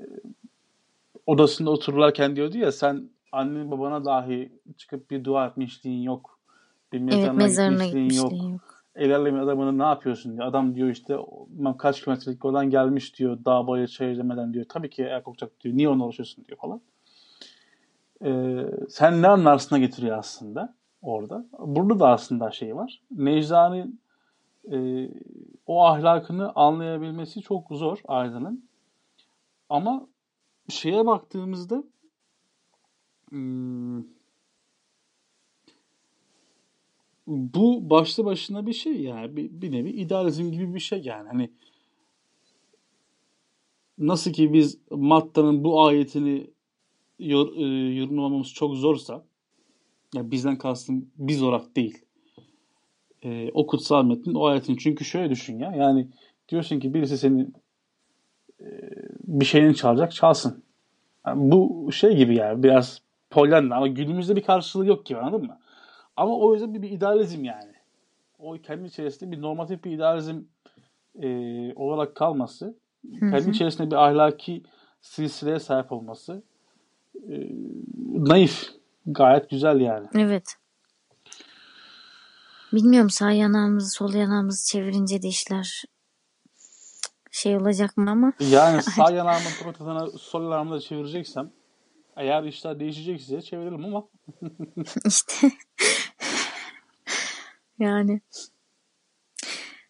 odasında otururlarken diyordu ya sen annen babana dahi çıkıp bir dua etmişliğin yok. Bir Evet mezarına mezarına gitmişliğin yok. yok. El alemin adamını ne yapıyorsun diyor. Adam diyor işte "Ben kaç kilometrelik yoldan gelmiş diyor. Dağ bayır çayır demeden diyor. Tabii ki el kokacak diyor. Niye onunla uğraşıyorsun diyor falan. Ee, sen ne anlarsına getiriyor aslında orada. Burada da aslında şey var. Necla'nın e, o ahlakını anlayabilmesi çok zor Aydın'ın. Ama şeye baktığımızda hmm, bu başlı başına bir şey yani bir, bir nevi idealizm gibi bir şey yani hani nasıl ki biz Matta'nın bu ayetini yor, e, yorumlamamız çok zorsa ya bizden kastım biz olarak değil e, o kutsal metnin o ayetin çünkü şöyle düşün ya yani diyorsun ki birisi senin e, bir şeyini çalacak çalsın Yani bu şey gibi yani biraz Pollyanna ama günümüzde bir karşılığı yok gibi anladın mı? Ama o yüzden bir, bir idealizm yani. O kendi içerisinde bir normatif bir idealizm e, olarak kalması, kendi içerisinde bir ahlaki silsileye sahip olması e, naif. Gayet güzel yani. Evet. Bilmiyorum sağ yanağımızı sol yanağımızı çevirince de işler şey olacak mı ama Yani sağ yanağımın prototuna sol yanağımı da çevireceksem eğer işler değişecekse çeviririm ama işte yani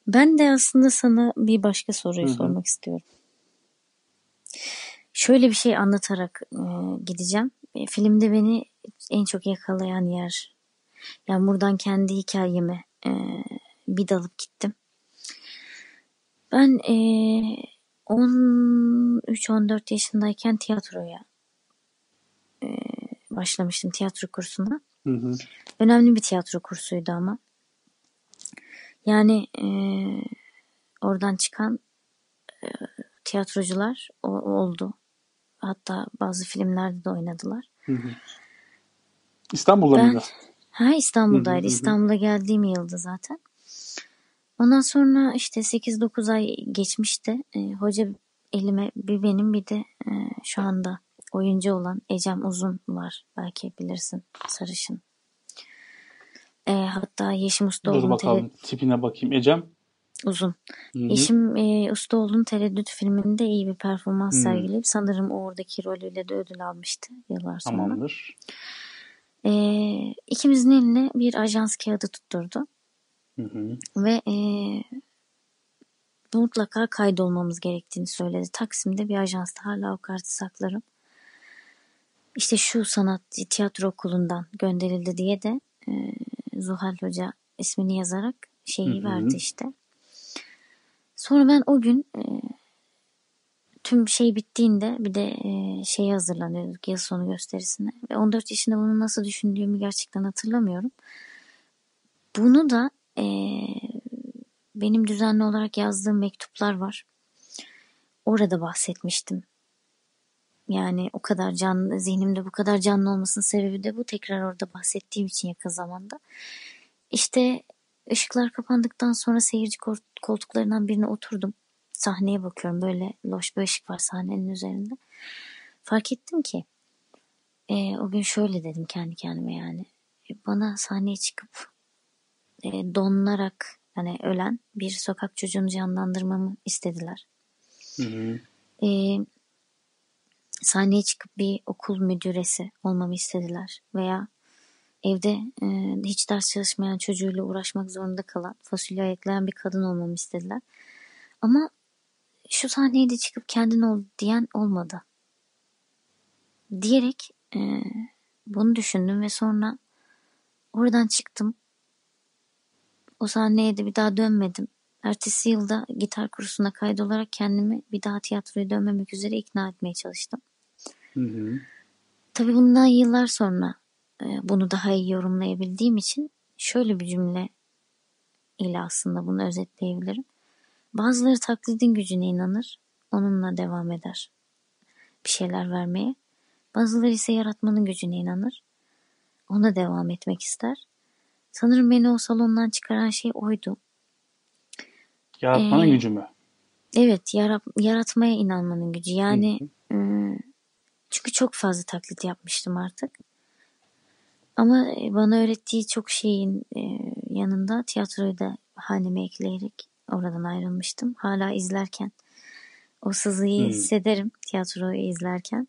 ben de aslında sana bir başka soruyu Hı hı. sormak istiyorum. Şöyle bir şey anlatarak e, gideceğim. E, filmde beni en çok yakalayan yer. Yani buradan kendi hikayeme e, bir dalıp gittim. Ben e, 13-14 yaşındayken tiyatroya e, başlamıştım tiyatro kursuna. Hı hı. Önemli bir tiyatro kursuydu ama. Yani e, oradan çıkan e, tiyatrocular o, oldu. Hatta bazı filmlerde de oynadılar. Hı hı. İstanbul'da Ben mıydı? ha hı, İstanbul'daydı. hı hı. İstanbul'a geldiğim yıldı zaten. Ondan sonra işte 8-9 ay geçmişti. E, hoca elime bir benim bir de e, şu anda oyuncu olan Ecem Uzun var. Belki bilirsin. Sarışın. E, hatta Yeşim Dur Ustaoğlu'nun bakalım tipine bakayım. Ecem. Uzun. Hı hı. Yeşim e, Ustaoğlu'nun Tereddüt filminde iyi bir performans Hmm. sergileyip sanırım oradaki rolüyle de ödül almıştı yıllar sonra. Tamamdır. E, ikimizin eline bir ajans kağıdı tutturdu. Hı hı. Ve e, mutlaka kaydolmamız gerektiğini söyledi. Taksim'de bir ajansta hala o kartı saklarım. İşte şu sanat tiyatro okulundan gönderildi diye de e, Zuhal Hoca ismini yazarak şeyi Hı hı. verdi işte. Sonra ben o gün e, tüm şey bittiğinde bir de e, şeye hazırlanıyorduk yıl sonu gösterisine. Ve 14 yaşında bunu nasıl düşündüğümü gerçekten hatırlamıyorum. Bunu da e, benim düzenli olarak yazdığım mektuplar var. Orada bahsetmiştim. Yani o kadar canlı, zihnimde bu kadar canlı olmasının sebebi de bu. Tekrar orada bahsettiğim için yakın zamanda. İşte ışıklar kapandıktan sonra seyirci kol- koltuklarından birine oturdum. Sahneye bakıyorum. Böyle loş bir ışık var sahnenin üzerinde. Fark ettim ki e, o gün şöyle dedim kendi kendime yani. E, Bana sahneye çıkıp e, donarak hani ölen bir sokak çocuğunu canlandırmamı istediler. Hı hı. E, sahneye çıkıp bir okul müdüresi olmamı istediler. Veya evde e, hiç ders çalışmayan çocuğuyla uğraşmak zorunda kalan, fasulye ayıklayan bir kadın olmamı istediler. Ama şu sahneye de çıkıp kendin ol diyen olmadı. Diyerek e, bunu düşündüm ve sonra oradan çıktım. O sahneye de bir daha dönmedim. Ertesi yılda gitar kursuna kaydolarak kendimi bir daha tiyatroya dönmemek üzere ikna etmeye çalıştım. Hı hı. Tabii bundan yıllar sonra bunu daha iyi yorumlayabildiğim için şöyle bir cümle ile aslında bunu özetleyebilirim. Bazıları taklidin gücüne inanır, onunla devam eder bir şeyler vermeye. Bazıları ise yaratmanın gücüne inanır, ona devam etmek ister. Sanırım beni o salondan çıkaran şey oydu. Yaratmanın Ee, gücü mü? Evet, yara- yaratmaya inanmanın gücü. Yani e, çünkü çok fazla taklit yapmıştım artık. Ama e, bana öğrettiği çok şeyin e, yanında tiyatroyu da haneme ekleyerek oradan ayrılmıştım. Hala izlerken o sızıyı Hmm. hissederim tiyatroyu izlerken.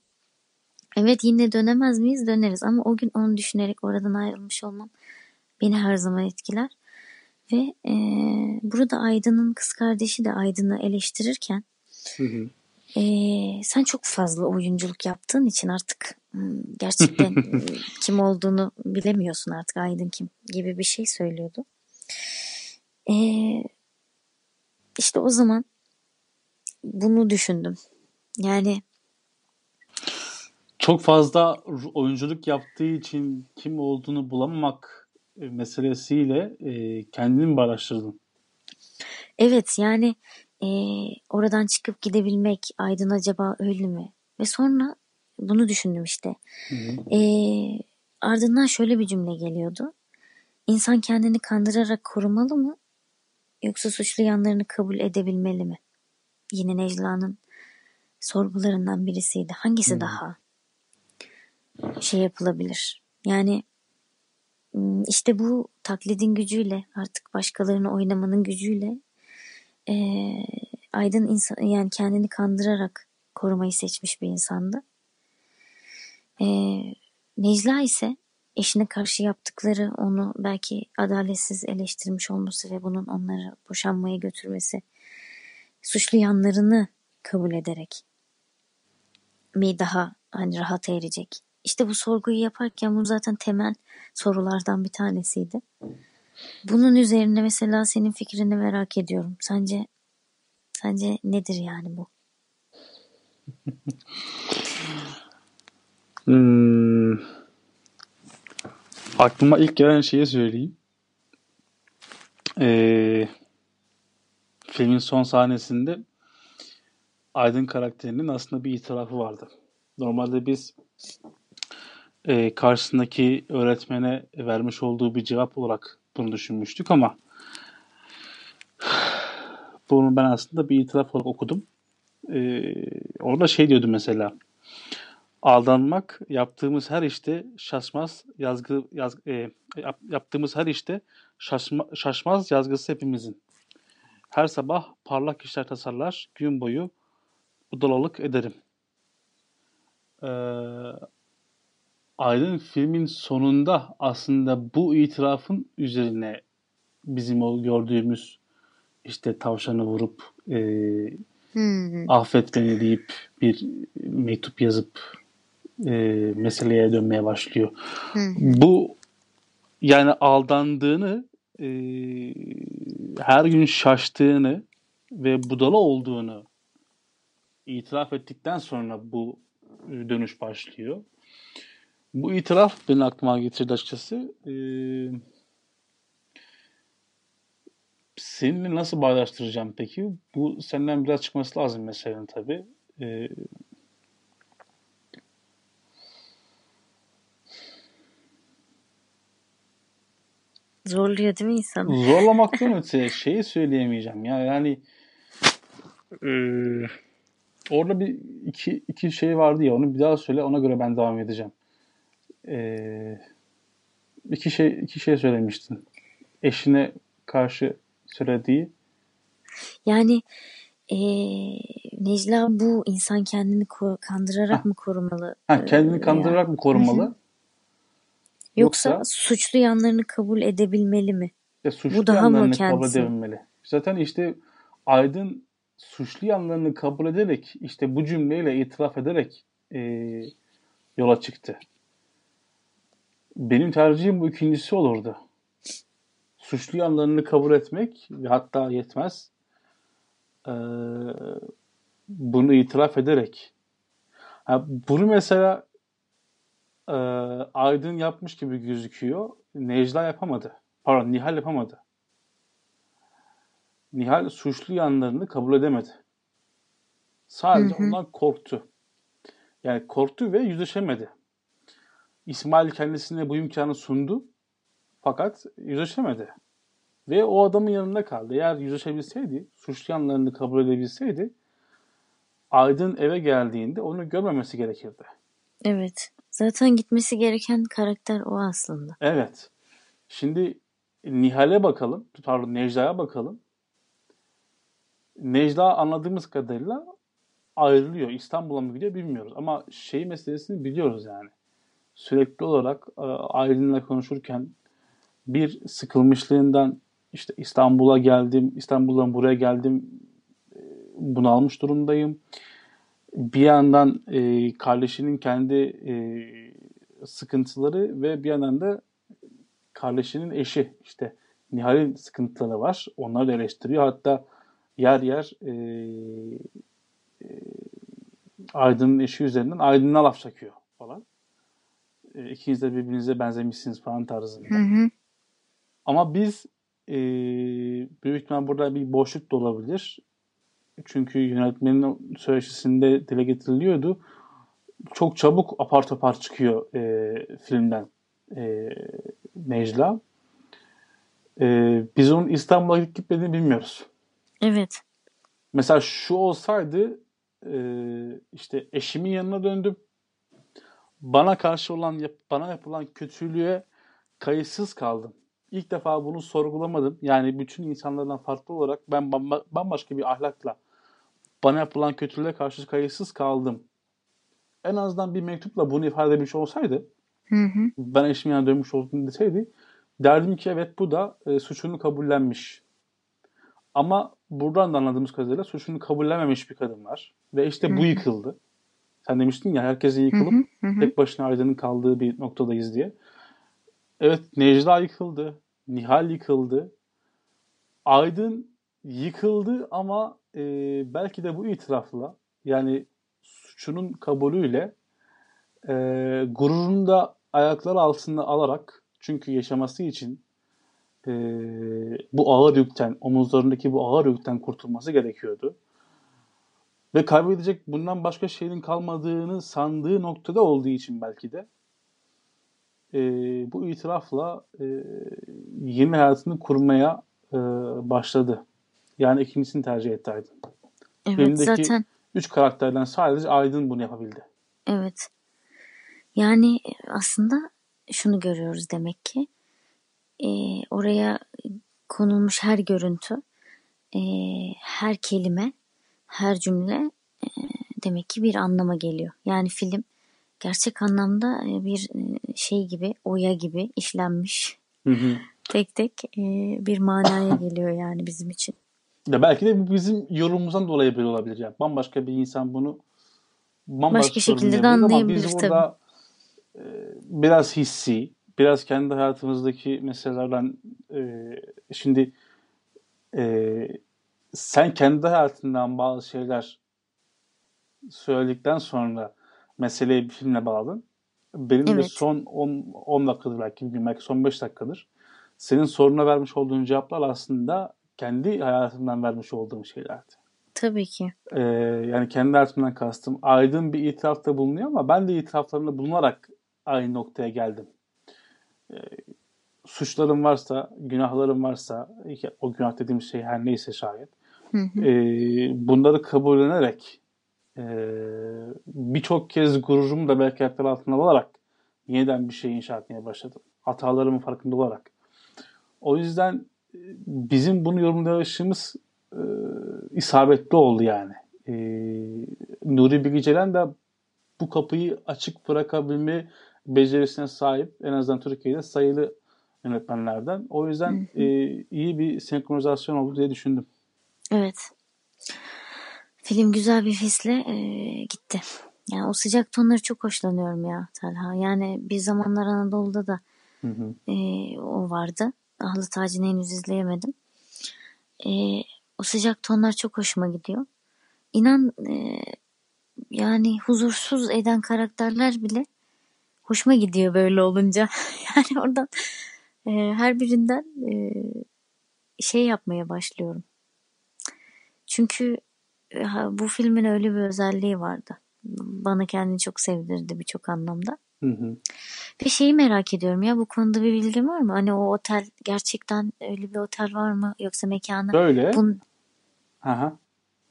Evet yine dönemez miyiz? Döneriz ama o gün onu düşünerek oradan ayrılmış olmam beni her zaman etkiler. Ve e, burada Aydın'ın kız kardeşi de Aydın'ı eleştirirken Hı hı. Ee, sen çok fazla oyunculuk yaptığın için artık hmm, gerçekten hmm, kim olduğunu bilemiyorsun artık Aydın kim gibi bir şey söylüyordu. Ee, işte o zaman bunu düşündüm. Yani Çok fazla oyunculuk yaptığı için kim olduğunu bulamamak e, meselesiyle e, kendini mi araştırdın? evet yani e, oradan çıkıp gidebilmek Aydın acaba öyle mi? Ve sonra bunu düşündüm işte. Hı hı. Ee, ardından şöyle bir cümle geliyordu. İnsan kendini kandırarak korumalı mı? Yoksa suçlu yanlarını kabul edebilmeli mi? Yine Necla'nın sorgularından birisiydi. Hangisi Hmm. daha şey yapılabilir? Yani m, işte bu taklidin gücüyle artık başkalarını oynamanın gücüyle eee, Aydın insan yani kendini kandırarak korumayı seçmiş bir insandı. Eee, Necla ise eşine karşı yaptıkları onu belki adaletsiz eleştirmiş olması ve bunun onları boşanmaya götürmesi suçlu yanlarını kabul ederek mi daha hani rahat erecek? İşte bu sorguyu yaparken bu zaten temel sorulardan bir tanesiydi. Bunun üzerine mesela senin fikrini merak ediyorum. Sence sence nedir yani bu? Hmm. Aklıma ilk gelen şeyi söyleyeyim. Ee, filmin son sahnesinde Aydın karakterinin aslında bir itirafı vardı. Normalde biz e, karşısındaki öğretmene vermiş olduğu bir cevap olarak bunu düşünmüştük ama bunu ben aslında bir itiraf olarak okudum. Ee, orada şey diyordu mesela. Aldanmak yaptığımız her işte şaşmaz yazgı yaz, e, yap, yaptığımız her işte şaşma, şaşmaz yazgısı hepimizin. Her sabah parlak işler tasarlar, gün boyu budalalık ederim. Ee, Aydın filmin sonunda aslında bu itirafın üzerine bizim o gördüğümüz işte tavşanı vurup e, hmm. affet beni deyip bir mektup yazıp e, meseleye dönmeye başlıyor. Hmm. Bu yani aldandığını e, her gün şaştığını ve budala olduğunu itiraf ettikten sonra bu dönüş başlıyor. Bu itiraf beni aklıma getirdi açıkçası. Ee, seninle nasıl bağdaştıracağım peki? Bu senden biraz çıkması lazım mesela tabii. Ee, Zorluyor değil mi insanı? Zorlamaktan öte şeyi söyleyemeyeceğim ya yani e, orada bir iki, iki şey vardı ya onu bir daha söyle ona göre ben devam edeceğim. E, iki şey iki şey söylemiştin. Eşine karşı söylediği. Yani e, Necla bu insan kendini kandırarak ha. mı korumalı? Ha, kendini kandırarak mı korumalı? Yoksa, Yoksa suçlu yanlarını kabul edebilmeli mi? Ya suçlu Bu daha mı kendisi? kabul edebilmeli. Zaten işte Aydın suçlu yanlarını kabul ederek işte bu cümleyle itiraf ederek e, yola çıktı. Benim tercihim bu ikincisi olurdu. Suçlu yanlarını kabul etmek ve hatta yetmez e, bunu itiraf ederek. Ha, bunu mesela e, Aydın yapmış gibi gözüküyor. Necla yapamadı. Pardon Nihal yapamadı. Nihal suçlu yanlarını kabul edemedi. Sadece hı hı. ondan korktu. Yani korktu ve yüzleşemedi. İsmail kendisine bu imkanı sundu. Fakat yüzleşemedi. Ve o adamın yanında kaldı. Eğer yüzleşebilseydi, suçlu yanlarını kabul edebilseydi Aydın eve geldiğinde onu görmemesi gerekirdi. Evet. Zaten gitmesi gereken karakter o aslında. Evet. Şimdi Nihal'e bakalım. Pardon Necla'ya bakalım. Necla anladığımız kadarıyla ayrılıyor. İstanbul'a mı gidiyor bilmiyoruz. Ama şey meselesini biliyoruz yani. Sürekli olarak e, Aylin'le konuşurken bir sıkılmışlığından işte İstanbul'a geldim, İstanbul'dan buraya geldim, e, bunalmış durumdayım bir yandan e, kardeşinin kendi e, sıkıntıları ve bir yandan da kardeşinin eşi işte Nihal'in sıkıntıları var. Onları eleştiriyor. Hatta yer yer e, e, Aydın'ın eşi üzerinden Aydın'a laf çakıyor falan. E, ikiniz de birbirinize benzemişsiniz falan tarzında. Hı hı. Ama biz e, büyük ihtimal burada bir boşluk da olabilir çünkü yönetmenin söyleşisinde dile getiriliyordu. Çok çabuk apar topar çıkıyor e, filmden e, Necla. E, biz onun İstanbul'a gidip gitmediğini bilmiyoruz. Evet. Mesela şu olsaydı e, işte eşimin yanına döndüm. Bana karşı olan bana yapılan kötülüğe kayıtsız kaldım ilk defa bunu sorgulamadım. Yani bütün insanlardan farklı olarak ben bambaşka bir ahlakla bana yapılan kötülüğe karşı kayıtsız kaldım. En azından bir mektupla bunu ifade etmiş olsaydı hı hı. ben eşimin yanına dönmüş olduğunu deseydi derdim ki evet bu da e, suçunu kabullenmiş. Ama buradan da anladığımız kadarıyla suçunu kabullenmemiş bir kadın var. Ve işte hı hı. bu yıkıldı. Sen demiştin ya herkesin yıkılıp hı hı hı. tek başına Aydın'ın kaldığı bir noktadayız diye. Evet Necla yıkıldı. Nihal yıkıldı. Aydın yıkıldı ama e, belki de bu itirafla yani suçunun kabulüyle e, gururunu da ayaklar altında alarak çünkü yaşaması için e, bu ağır yükten, omuzlarındaki bu ağır yükten kurtulması gerekiyordu. Ve kaybedecek bundan başka şeyin kalmadığını sandığı noktada olduğu için belki de e, bu itirafla e, yeni hayatını kurmaya e, başladı. Yani ikincisini tercih etti Aydın. Evet Filmdeki zaten. üç karakterden sadece Aydın bunu yapabildi. Evet. Yani aslında şunu görüyoruz demek ki. E, oraya konulmuş her görüntü, e, her kelime, her cümle e, demek ki bir anlama geliyor. Yani film gerçek anlamda e, bir e, şey gibi, oya gibi işlenmiş. Hı hı. Tek tek e, bir manaya geliyor yani bizim için. Ya belki de bu bizim yorumumuzdan dolayı böyle olabilir. Yani bambaşka bir insan bunu bambaşka Başka şekilde de anlayabilir biz burada e, biraz hissi, biraz kendi hayatımızdaki meselelerden e, şimdi e, sen kendi hayatından bazı şeyler söyledikten sonra meseleyi bir filmle bağladın. Benim evet. de son 10, 10 dakikadır belki belki son 5 dakikadır. Senin soruna vermiş olduğun cevaplar aslında kendi hayatımdan vermiş olduğum şeylerdi. Tabii ki. Ee, yani kendi hayatımdan kastım. Aydın bir itirafta bulunuyor ama ben de itiraflarında bulunarak aynı noktaya geldim. Ee, suçlarım varsa, günahlarım varsa, o günah dediğim şey her neyse şayet. E, bunları kabullenerek e, birçok kez gururumu da belki ayaklar altına alarak yeniden bir şey inşa etmeye başladım. Hatalarımın farkında olarak. O yüzden e, bizim bunu yorumlayışımız e, isabetli oldu yani. E, Nuri Bilge Ceylan da bu kapıyı açık bırakabilme becerisine sahip en azından Türkiye'de sayılı yönetmenlerden. O yüzden. E, iyi bir senkronizasyon oldu diye düşündüm. Evet. Film güzel bir hisle e, gitti. Yani o sıcak tonları çok hoşlanıyorum ya Talha. Yani bir zamanlar Anadolu'da da hı hı. E, o vardı. Ahlı Taci'ni henüz izleyemedim. E, o sıcak tonlar çok hoşuma gidiyor. İnan e, yani huzursuz eden karakterler bile hoşuma gidiyor böyle olunca. yani oradan e, her birinden e, şey yapmaya başlıyorum. Çünkü e, bu filmin öyle bir özelliği vardı. Bana kendini çok sevdirdi birçok anlamda. Hı hı. Ve şeyi merak ediyorum ya bu konuda bir bilgin var mı? Hani o otel gerçekten öyle bir otel var mı? Yoksa mekanı Böyle. Bun, Aha.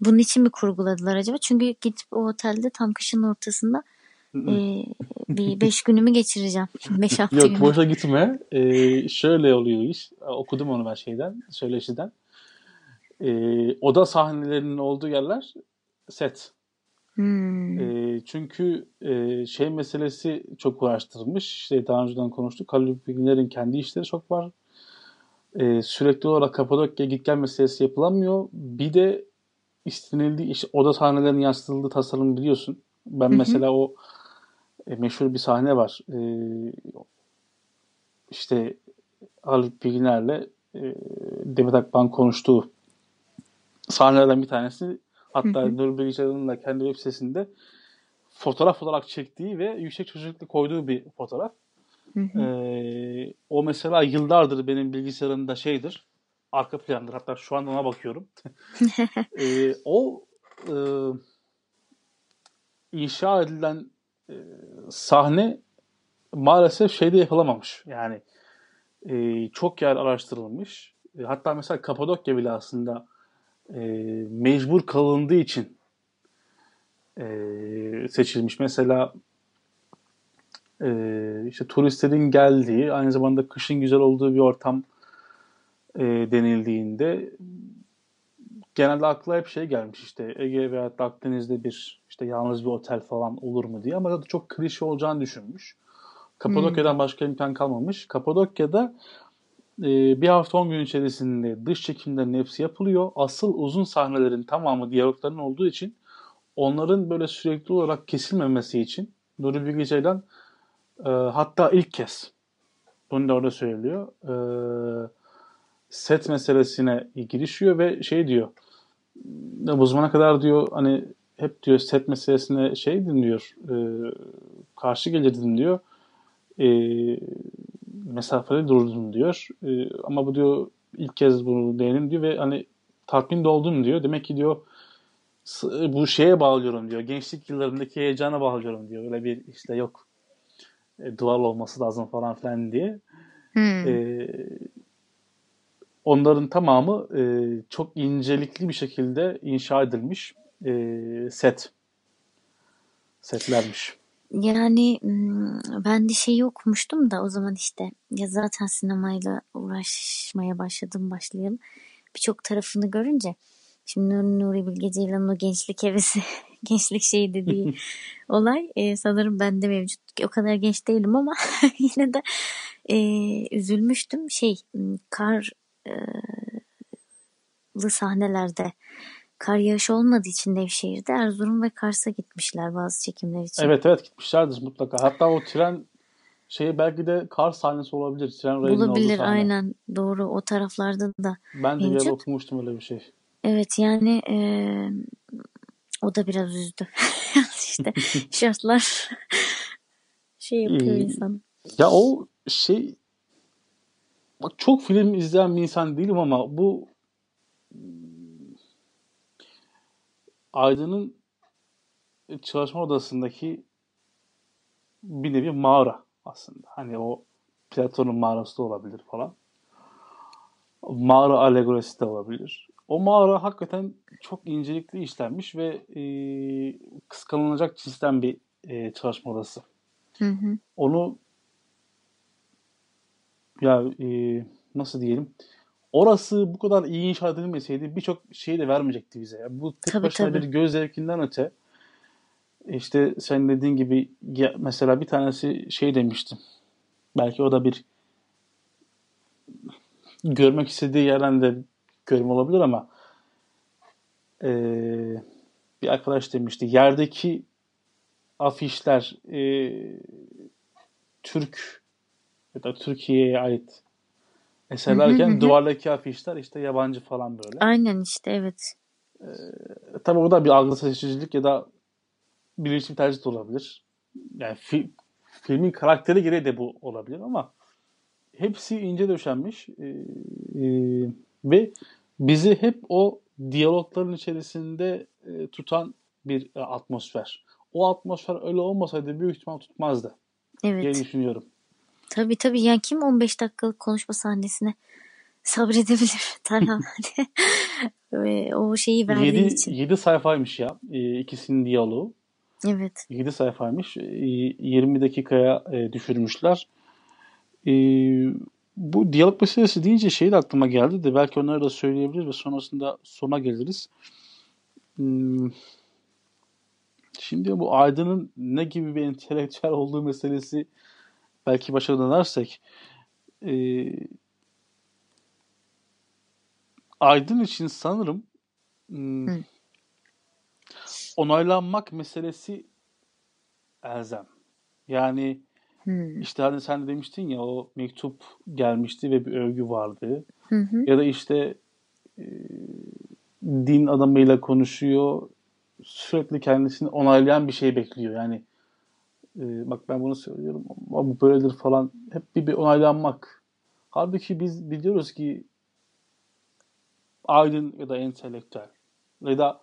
Bunun için mi kurguladılar acaba? Çünkü gidip o otelde tam kışın ortasında e, bir beş günümü geçireceğim. Beş hafta Yok günü. boşa gitme. Ee, şöyle oluyor iş. Okudum onu ben şeyden, söyleşiden. Ee, oda sahnelerinin olduğu yerler set. Hmm. E, çünkü e, şey meselesi çok uğraştırılmış. İşte daha önceden konuştuk. Halil Bilginer'in kendi işleri çok var. E, sürekli olarak Kapadokya git gel meselesi yapılamıyor. Bir de istenildiği işte oda sahnelerinin yansıtıldığı tasarım biliyorsun. Ben mesela o e, meşhur bir sahne var. E, işte Haluk Bilginer'le e, Demet Akban konuştuğu sahnelerden bir tanesi hatta Bilge da kendi web sitesinde fotoğraf olarak çektiği ve yüksek çocuklu koyduğu bir fotoğraf. Ee, o mesela yıllardır benim bilgisayarımda şeydir. Arka plandır. Hatta şu anda ona bakıyorum. ee, o e, inşa edilen e, sahne maalesef şeyde yapılamamış. Yani e, çok yer araştırılmış. E, hatta mesela Kapadokya bile aslında e, mecbur kalındığı için e, seçilmiş. Mesela e, işte turistlerin geldiği, aynı zamanda kışın güzel olduğu bir ortam e, denildiğinde genelde akla hep şey gelmiş işte Ege veya Akdeniz'de bir işte yalnız bir otel falan olur mu diye ama da çok klişe olacağını düşünmüş. Kapadokya'dan hmm. başka imkan kalmamış. Kapadokya'da e, bir hafta 10 gün içerisinde dış çekimlerin hepsi yapılıyor. Asıl uzun sahnelerin tamamı diyalogların olduğu için onların böyle sürekli olarak kesilmemesi için Nuri Bilge Ceylan e, hatta ilk kez bunu da orada söylüyor. E, set meselesine girişiyor ve şey diyor bu zamana kadar diyor hani hep diyor set meselesine şey dinliyor e, karşı gelirdin diyor e, mesafeli durdum diyor. E, ama bu diyor ilk kez bunu denedim diyor ve hani tatmin oldum diyor. Demek ki diyor bu şeye bağlıyorum diyor. Gençlik yıllarındaki heyecana bağlıyorum diyor. Öyle bir işte yok e, dual olması lazım falan filan diye. Hmm. E, onların tamamı e, çok incelikli bir şekilde inşa edilmiş. e, set. Setlermiş. Yani ben de şeyi okumuştum da o zaman işte ya zaten sinemayla uğraşmaya başladım başlayalım. Birçok tarafını görünce şimdi Nuri, Bilge Ceylan'ın o gençlik hevesi, gençlik şeyi dediği olay e, sanırım bende mevcut. O kadar genç değilim ama yine de e, üzülmüştüm. Şey karlı sahnelerde kar yağışı olmadığı için Nevşehir'de Erzurum ve Kars'a gitmişler bazı çekimler için. Evet evet gitmişlerdir mutlaka. Hatta o tren şeyi belki de kar sahnesi olabilir. Tren Olabilir aynen doğru o taraflarda da Ben de bir okumuştum öyle bir şey. Evet yani e, o da biraz üzdü. işte şartlar şey yapıyor insan. Ya o şey bak çok film izleyen bir insan değilim ama bu Aydın'ın çalışma odasındaki bir nevi mağara aslında. Hani o Platon'un mağarası da olabilir falan. Mağara alegorisi de olabilir. O mağara hakikaten çok incelikli işlenmiş ve e, kıskanılacak cinsten bir e, çalışma odası. Hı hı. Onu ya e, nasıl diyelim orası bu kadar iyi inşa edilmeseydi birçok şeyi de vermeyecekti bize. Yani bu tek tabii, başına tabii. bir göz zevkinden öte işte sen dediğin gibi mesela bir tanesi şey demiştim. Belki o da bir görmek istediği yerden de görüm olabilir ama e, bir arkadaş demişti. Yerdeki afişler e, Türk ya da Türkiye'ye ait eserlerken duvardaki afişler işte yabancı falan böyle. Aynen işte evet. Ee, tabii o da bir algı seçicilik ya da bilinçli bir tercih de olabilir. Yani fi, filmin karakteri gereği de bu olabilir ama hepsi ince döşenmiş ee, e, ve bizi hep o diyalogların içerisinde e, tutan bir e, atmosfer. O atmosfer öyle olmasaydı büyük ihtimal tutmazdı. Evet. diye düşünüyorum. Tabii tabii yani kim 15 dakikalık konuşma sahnesine sabredebilir Tarhan Ve o şeyi verdiği 7, için. 7 sayfaymış ya e, ikisinin diyaloğu. Evet. 7 sayfaymış. 20 e, dakikaya e, düşürmüşler. Bu diyalog meselesi deyince şey de aklıma geldi de belki onları da söyleyebiliriz ve sonrasında sona geliriz. Hmm. Şimdi bu Aydın'ın ne gibi bir entelektüel olduğu meselesi belki başa dönersek e, Aydın için sanırım hmm, onaylanmak meselesi elzem. Yani hmm. işte hani sen de demiştin ya o mektup gelmişti ve bir övgü vardı. Hı hı. Ya da işte e, din adamıyla konuşuyor. Sürekli kendisini onaylayan bir şey bekliyor. Yani e, bak ben bunu söylüyorum ama bu böyledir falan hep bir, bir onaylanmak. Halbuki biz biliyoruz ki aydın ya da entelektüel ya da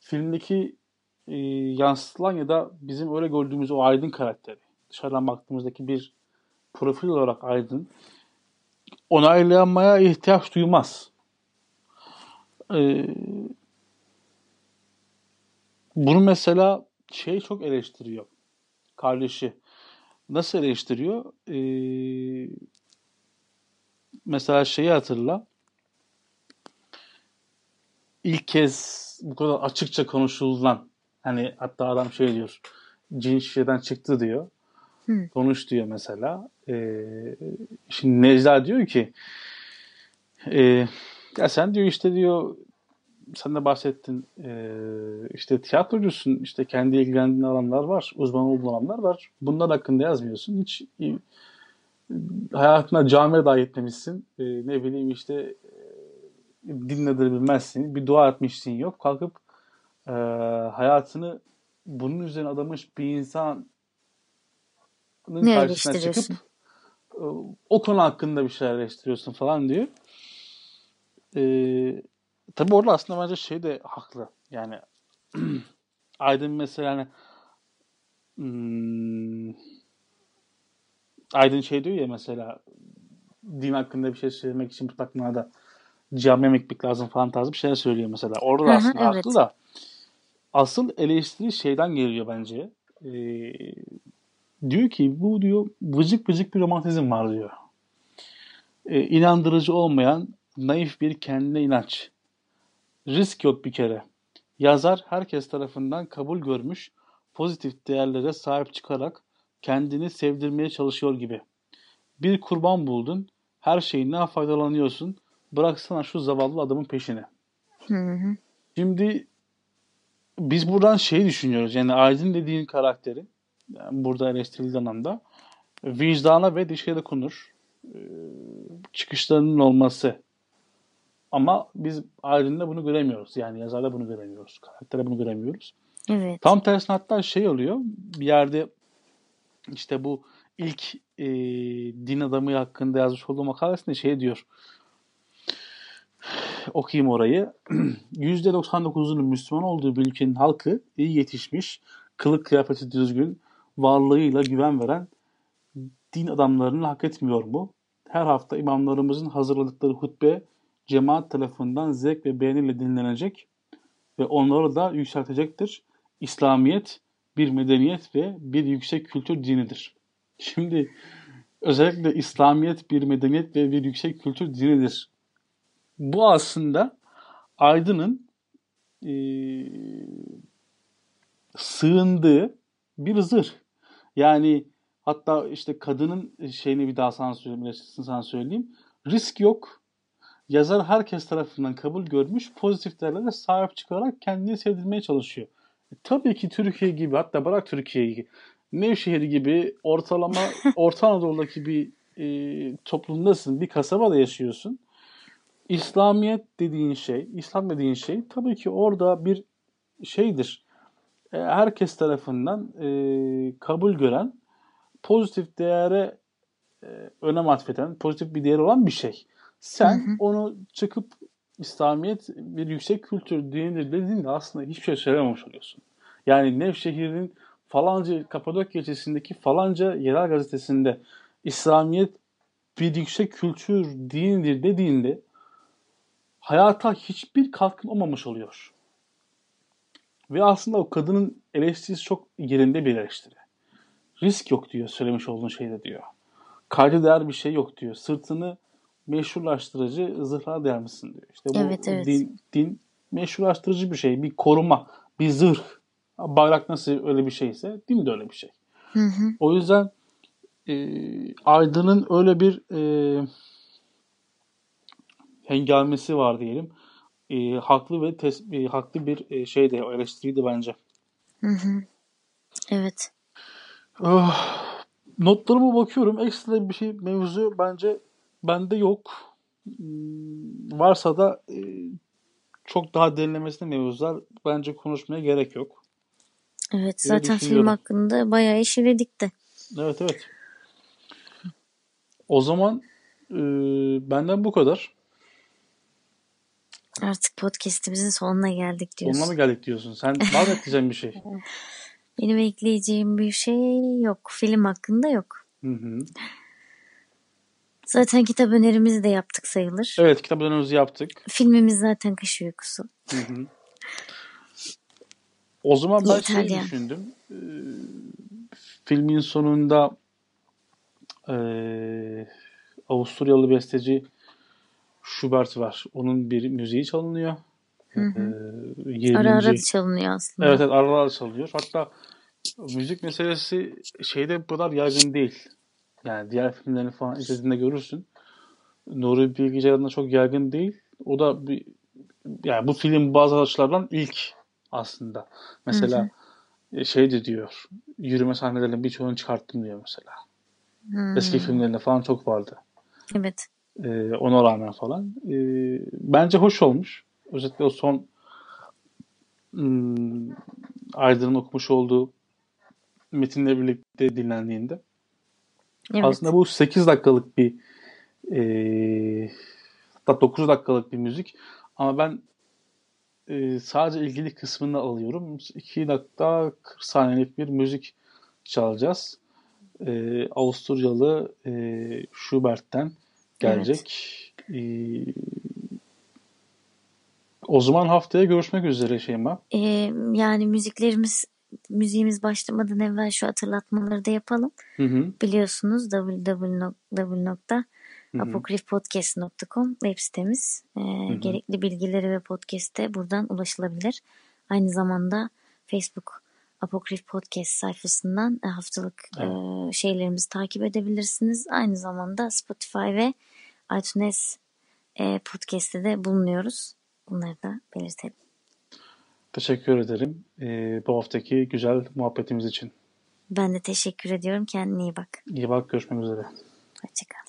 filmdeki e, yansıtılan ya da bizim öyle gördüğümüz o aydın karakteri dışarıdan baktığımızdaki bir profil olarak aydın onaylanmaya ihtiyaç duymaz. Ee, bunu mesela şey çok eleştiriyor kardeşi nasıl eleştiriyor? Ee, mesela şeyi hatırla. İlk kez bu kadar açıkça konuşulan hani hatta adam şey diyor cin şişeden çıktı diyor. Hı. Konuş diyor mesela. Ee, şimdi Necla diyor ki e, ya sen diyor işte diyor sen de bahsettin e, işte tiyatrocusun işte kendi ilgilendiğin alanlar var uzman olduğun alanlar var. Bunlar hakkında yazmıyorsun. Hiç e, hayatına camiye dahi etmemişsin. E, ne bileyim işte e, din nedir bilmezsin. Bir dua etmişsin yok. Kalkıp e, hayatını bunun üzerine adamış bir insanın ne karşısına çıkıp e, o konu hakkında bir şeyler eleştiriyorsun falan diyor. E, tabii orada aslında bence şey de haklı. Yani Aydın mesela hani hmm, Aydın şey diyor ya mesela din hakkında bir şey söylemek için mutlaka da camiye gitmek lazım falan tarzı bir şeyler söylüyor mesela. Orada da aslında evet. haklı da asıl eleştiri şeyden geliyor bence. E, diyor ki bu diyor vıcık vıcık bir romantizm var diyor. E, inandırıcı olmayan naif bir kendine inanç. Risk yok bir kere. Yazar herkes tarafından kabul görmüş pozitif değerlere sahip çıkarak kendini sevdirmeye çalışıyor gibi. Bir kurban buldun, her şeyinden faydalanıyorsun. Bıraksana şu zavallı adamın peşine. Hı hı. Şimdi biz buradan şey düşünüyoruz. Yani Aydın dediğin karakteri yani burada eleştirildiği anlamda vicdana ve dokunur. Ee, çıkışlarının olması. Ama biz Aydın'da bunu göremiyoruz. Yani yazarda bunu göremiyoruz. Karakterde bunu göremiyoruz. Evet. Tam tersine hatta şey oluyor. Bir yerde işte bu ilk e, din adamı hakkında yazmış olduğu makalesinde şey diyor. Okuyayım orayı. %99'unun Müslüman olduğu bir ülkenin halkı iyi yetişmiş, kılık kıyafeti düzgün, varlığıyla güven veren din adamlarını hak etmiyor mu? Her hafta imamlarımızın hazırladıkları hutbe cemaat tarafından zevk ve beğeniyle dinlenecek ve onları da yükseltecektir. İslamiyet bir medeniyet ve bir yüksek kültür dinidir. Şimdi özellikle İslamiyet bir medeniyet ve bir yüksek kültür dinidir. Bu aslında Aydın'ın e, sığındığı bir zırh. Yani hatta işte kadının şeyini bir daha sana söyleyeyim, sana söyleyeyim. Risk yok. Yazar herkes tarafından kabul görmüş, pozitif değerlere sahip çıkarak kendini sevdirmeye çalışıyor. E, tabii ki Türkiye gibi, hatta bırak Türkiye'yi, Nevşehir gibi ortalama Orta Anadolu'daki bir e, toplumdasın, bir kasabada yaşıyorsun. İslamiyet dediğin şey, İslam dediğin şey tabii ki orada bir şeydir. E, herkes tarafından e, kabul gören, pozitif değere e, önem atfeden, pozitif bir değer olan bir şey. Sen hı hı. onu çıkıp İslamiyet bir yüksek kültür dinidir dediğinde aslında hiçbir şey söylememiş oluyorsun. Yani Nevşehir'in falanca Kapadokya ilçesindeki falanca yerel gazetesinde İslamiyet bir yüksek kültür dinidir dediğinde hayata hiçbir katkın olmamış oluyor. Ve aslında o kadının eleştirisi çok yerinde bir eleştiri. Risk yok diyor söylemiş olduğun şeyde diyor. Kayda değer bir şey yok diyor. Sırtını meşrulaştırıcı zırhlar der misin diyor. İşte bu evet, evet. Din, din meşrulaştırıcı bir şey. Bir koruma, bir zırh. Bayrak nasıl öyle bir şeyse din de öyle bir şey. Hı hı. O yüzden e, Aydın'ın öyle bir e, hengamesi var diyelim. E, haklı ve tes, e, haklı bir e, şeydi, eleştiriydi bence. Hı hı. Evet. Oh, notlarıma bakıyorum. Ekstra bir şey mevzu bence bende yok. Hmm, varsa da e, çok daha derinlemesine mevzular bence konuşmaya gerek yok. Evet zaten film hakkında bayağı işledik de. Evet evet. O zaman e, benden bu kadar. Artık podcastimizin sonuna geldik diyorsun. Sonuna mı geldik diyorsun? Sen var mı ekleyeceğin bir şey? Benim ekleyeceğim bir şey yok. Film hakkında yok. Hı hı. Zaten kitap önerimizi de yaptık sayılır. Evet kitap önerimizi yaptık. Filmimiz zaten Kış Uykusu. Hı hı. O zaman ben şey düşündüm. Ee, filmin sonunda e, Avusturyalı besteci Schubert var. Onun bir müziği çalınıyor. Hı hı. Ee, 20. Ara ara çalınıyor aslında. Evet, evet ara ara çalıyor. Hatta müzik meselesi şeyde bu kadar yaygın değil. Yani diğer filmlerini falan izlediğinde görürsün. Nuri Bilge Ceylan'da çok yaygın değil. O da bir yani bu film bazı açılardan ilk aslında. Mesela hı hı. E, şey de diyor. Yürüme sahnelerinin birçoğunu çıkarttım diyor mesela. Hmm. Eski filmlerinde falan çok vardı. Evet. Ee, ona rağmen falan. Ee, bence hoş olmuş. Özellikle o son hmm, Aydın'ın okumuş olduğu metinle birlikte dinlendiğinde. Evet. Aslında bu 8 dakikalık bir e, hatta 9 dakikalık bir müzik ama ben e, sadece ilgili kısmını alıyorum. 2 dakika 40 saniyelik bir müzik çalacağız. E, Avusturyalı e, Schubert'ten gelecek. Evet. E, O zaman haftaya görüşmek üzere Şeyma. Ee, yani müziklerimiz müziğimiz başlamadan evvel şu hatırlatmaları da yapalım. Hı hı. Biliyorsunuz www.apokrifpodcast.com web sitemiz. Ee, gerekli bilgileri ve podcast'te buradan ulaşılabilir. Aynı zamanda Facebook Apokrif Podcast sayfasından e, haftalık evet. e, şeylerimizi takip edebilirsiniz. Aynı zamanda Spotify ve iTunes e, podcast'te de bulunuyoruz. Bunları da belirtelim. Teşekkür ederim bu haftaki güzel muhabbetimiz için. Ben de teşekkür ediyorum. Kendine iyi bak. İyi bak. Görüşmek üzere. Hoşçakal.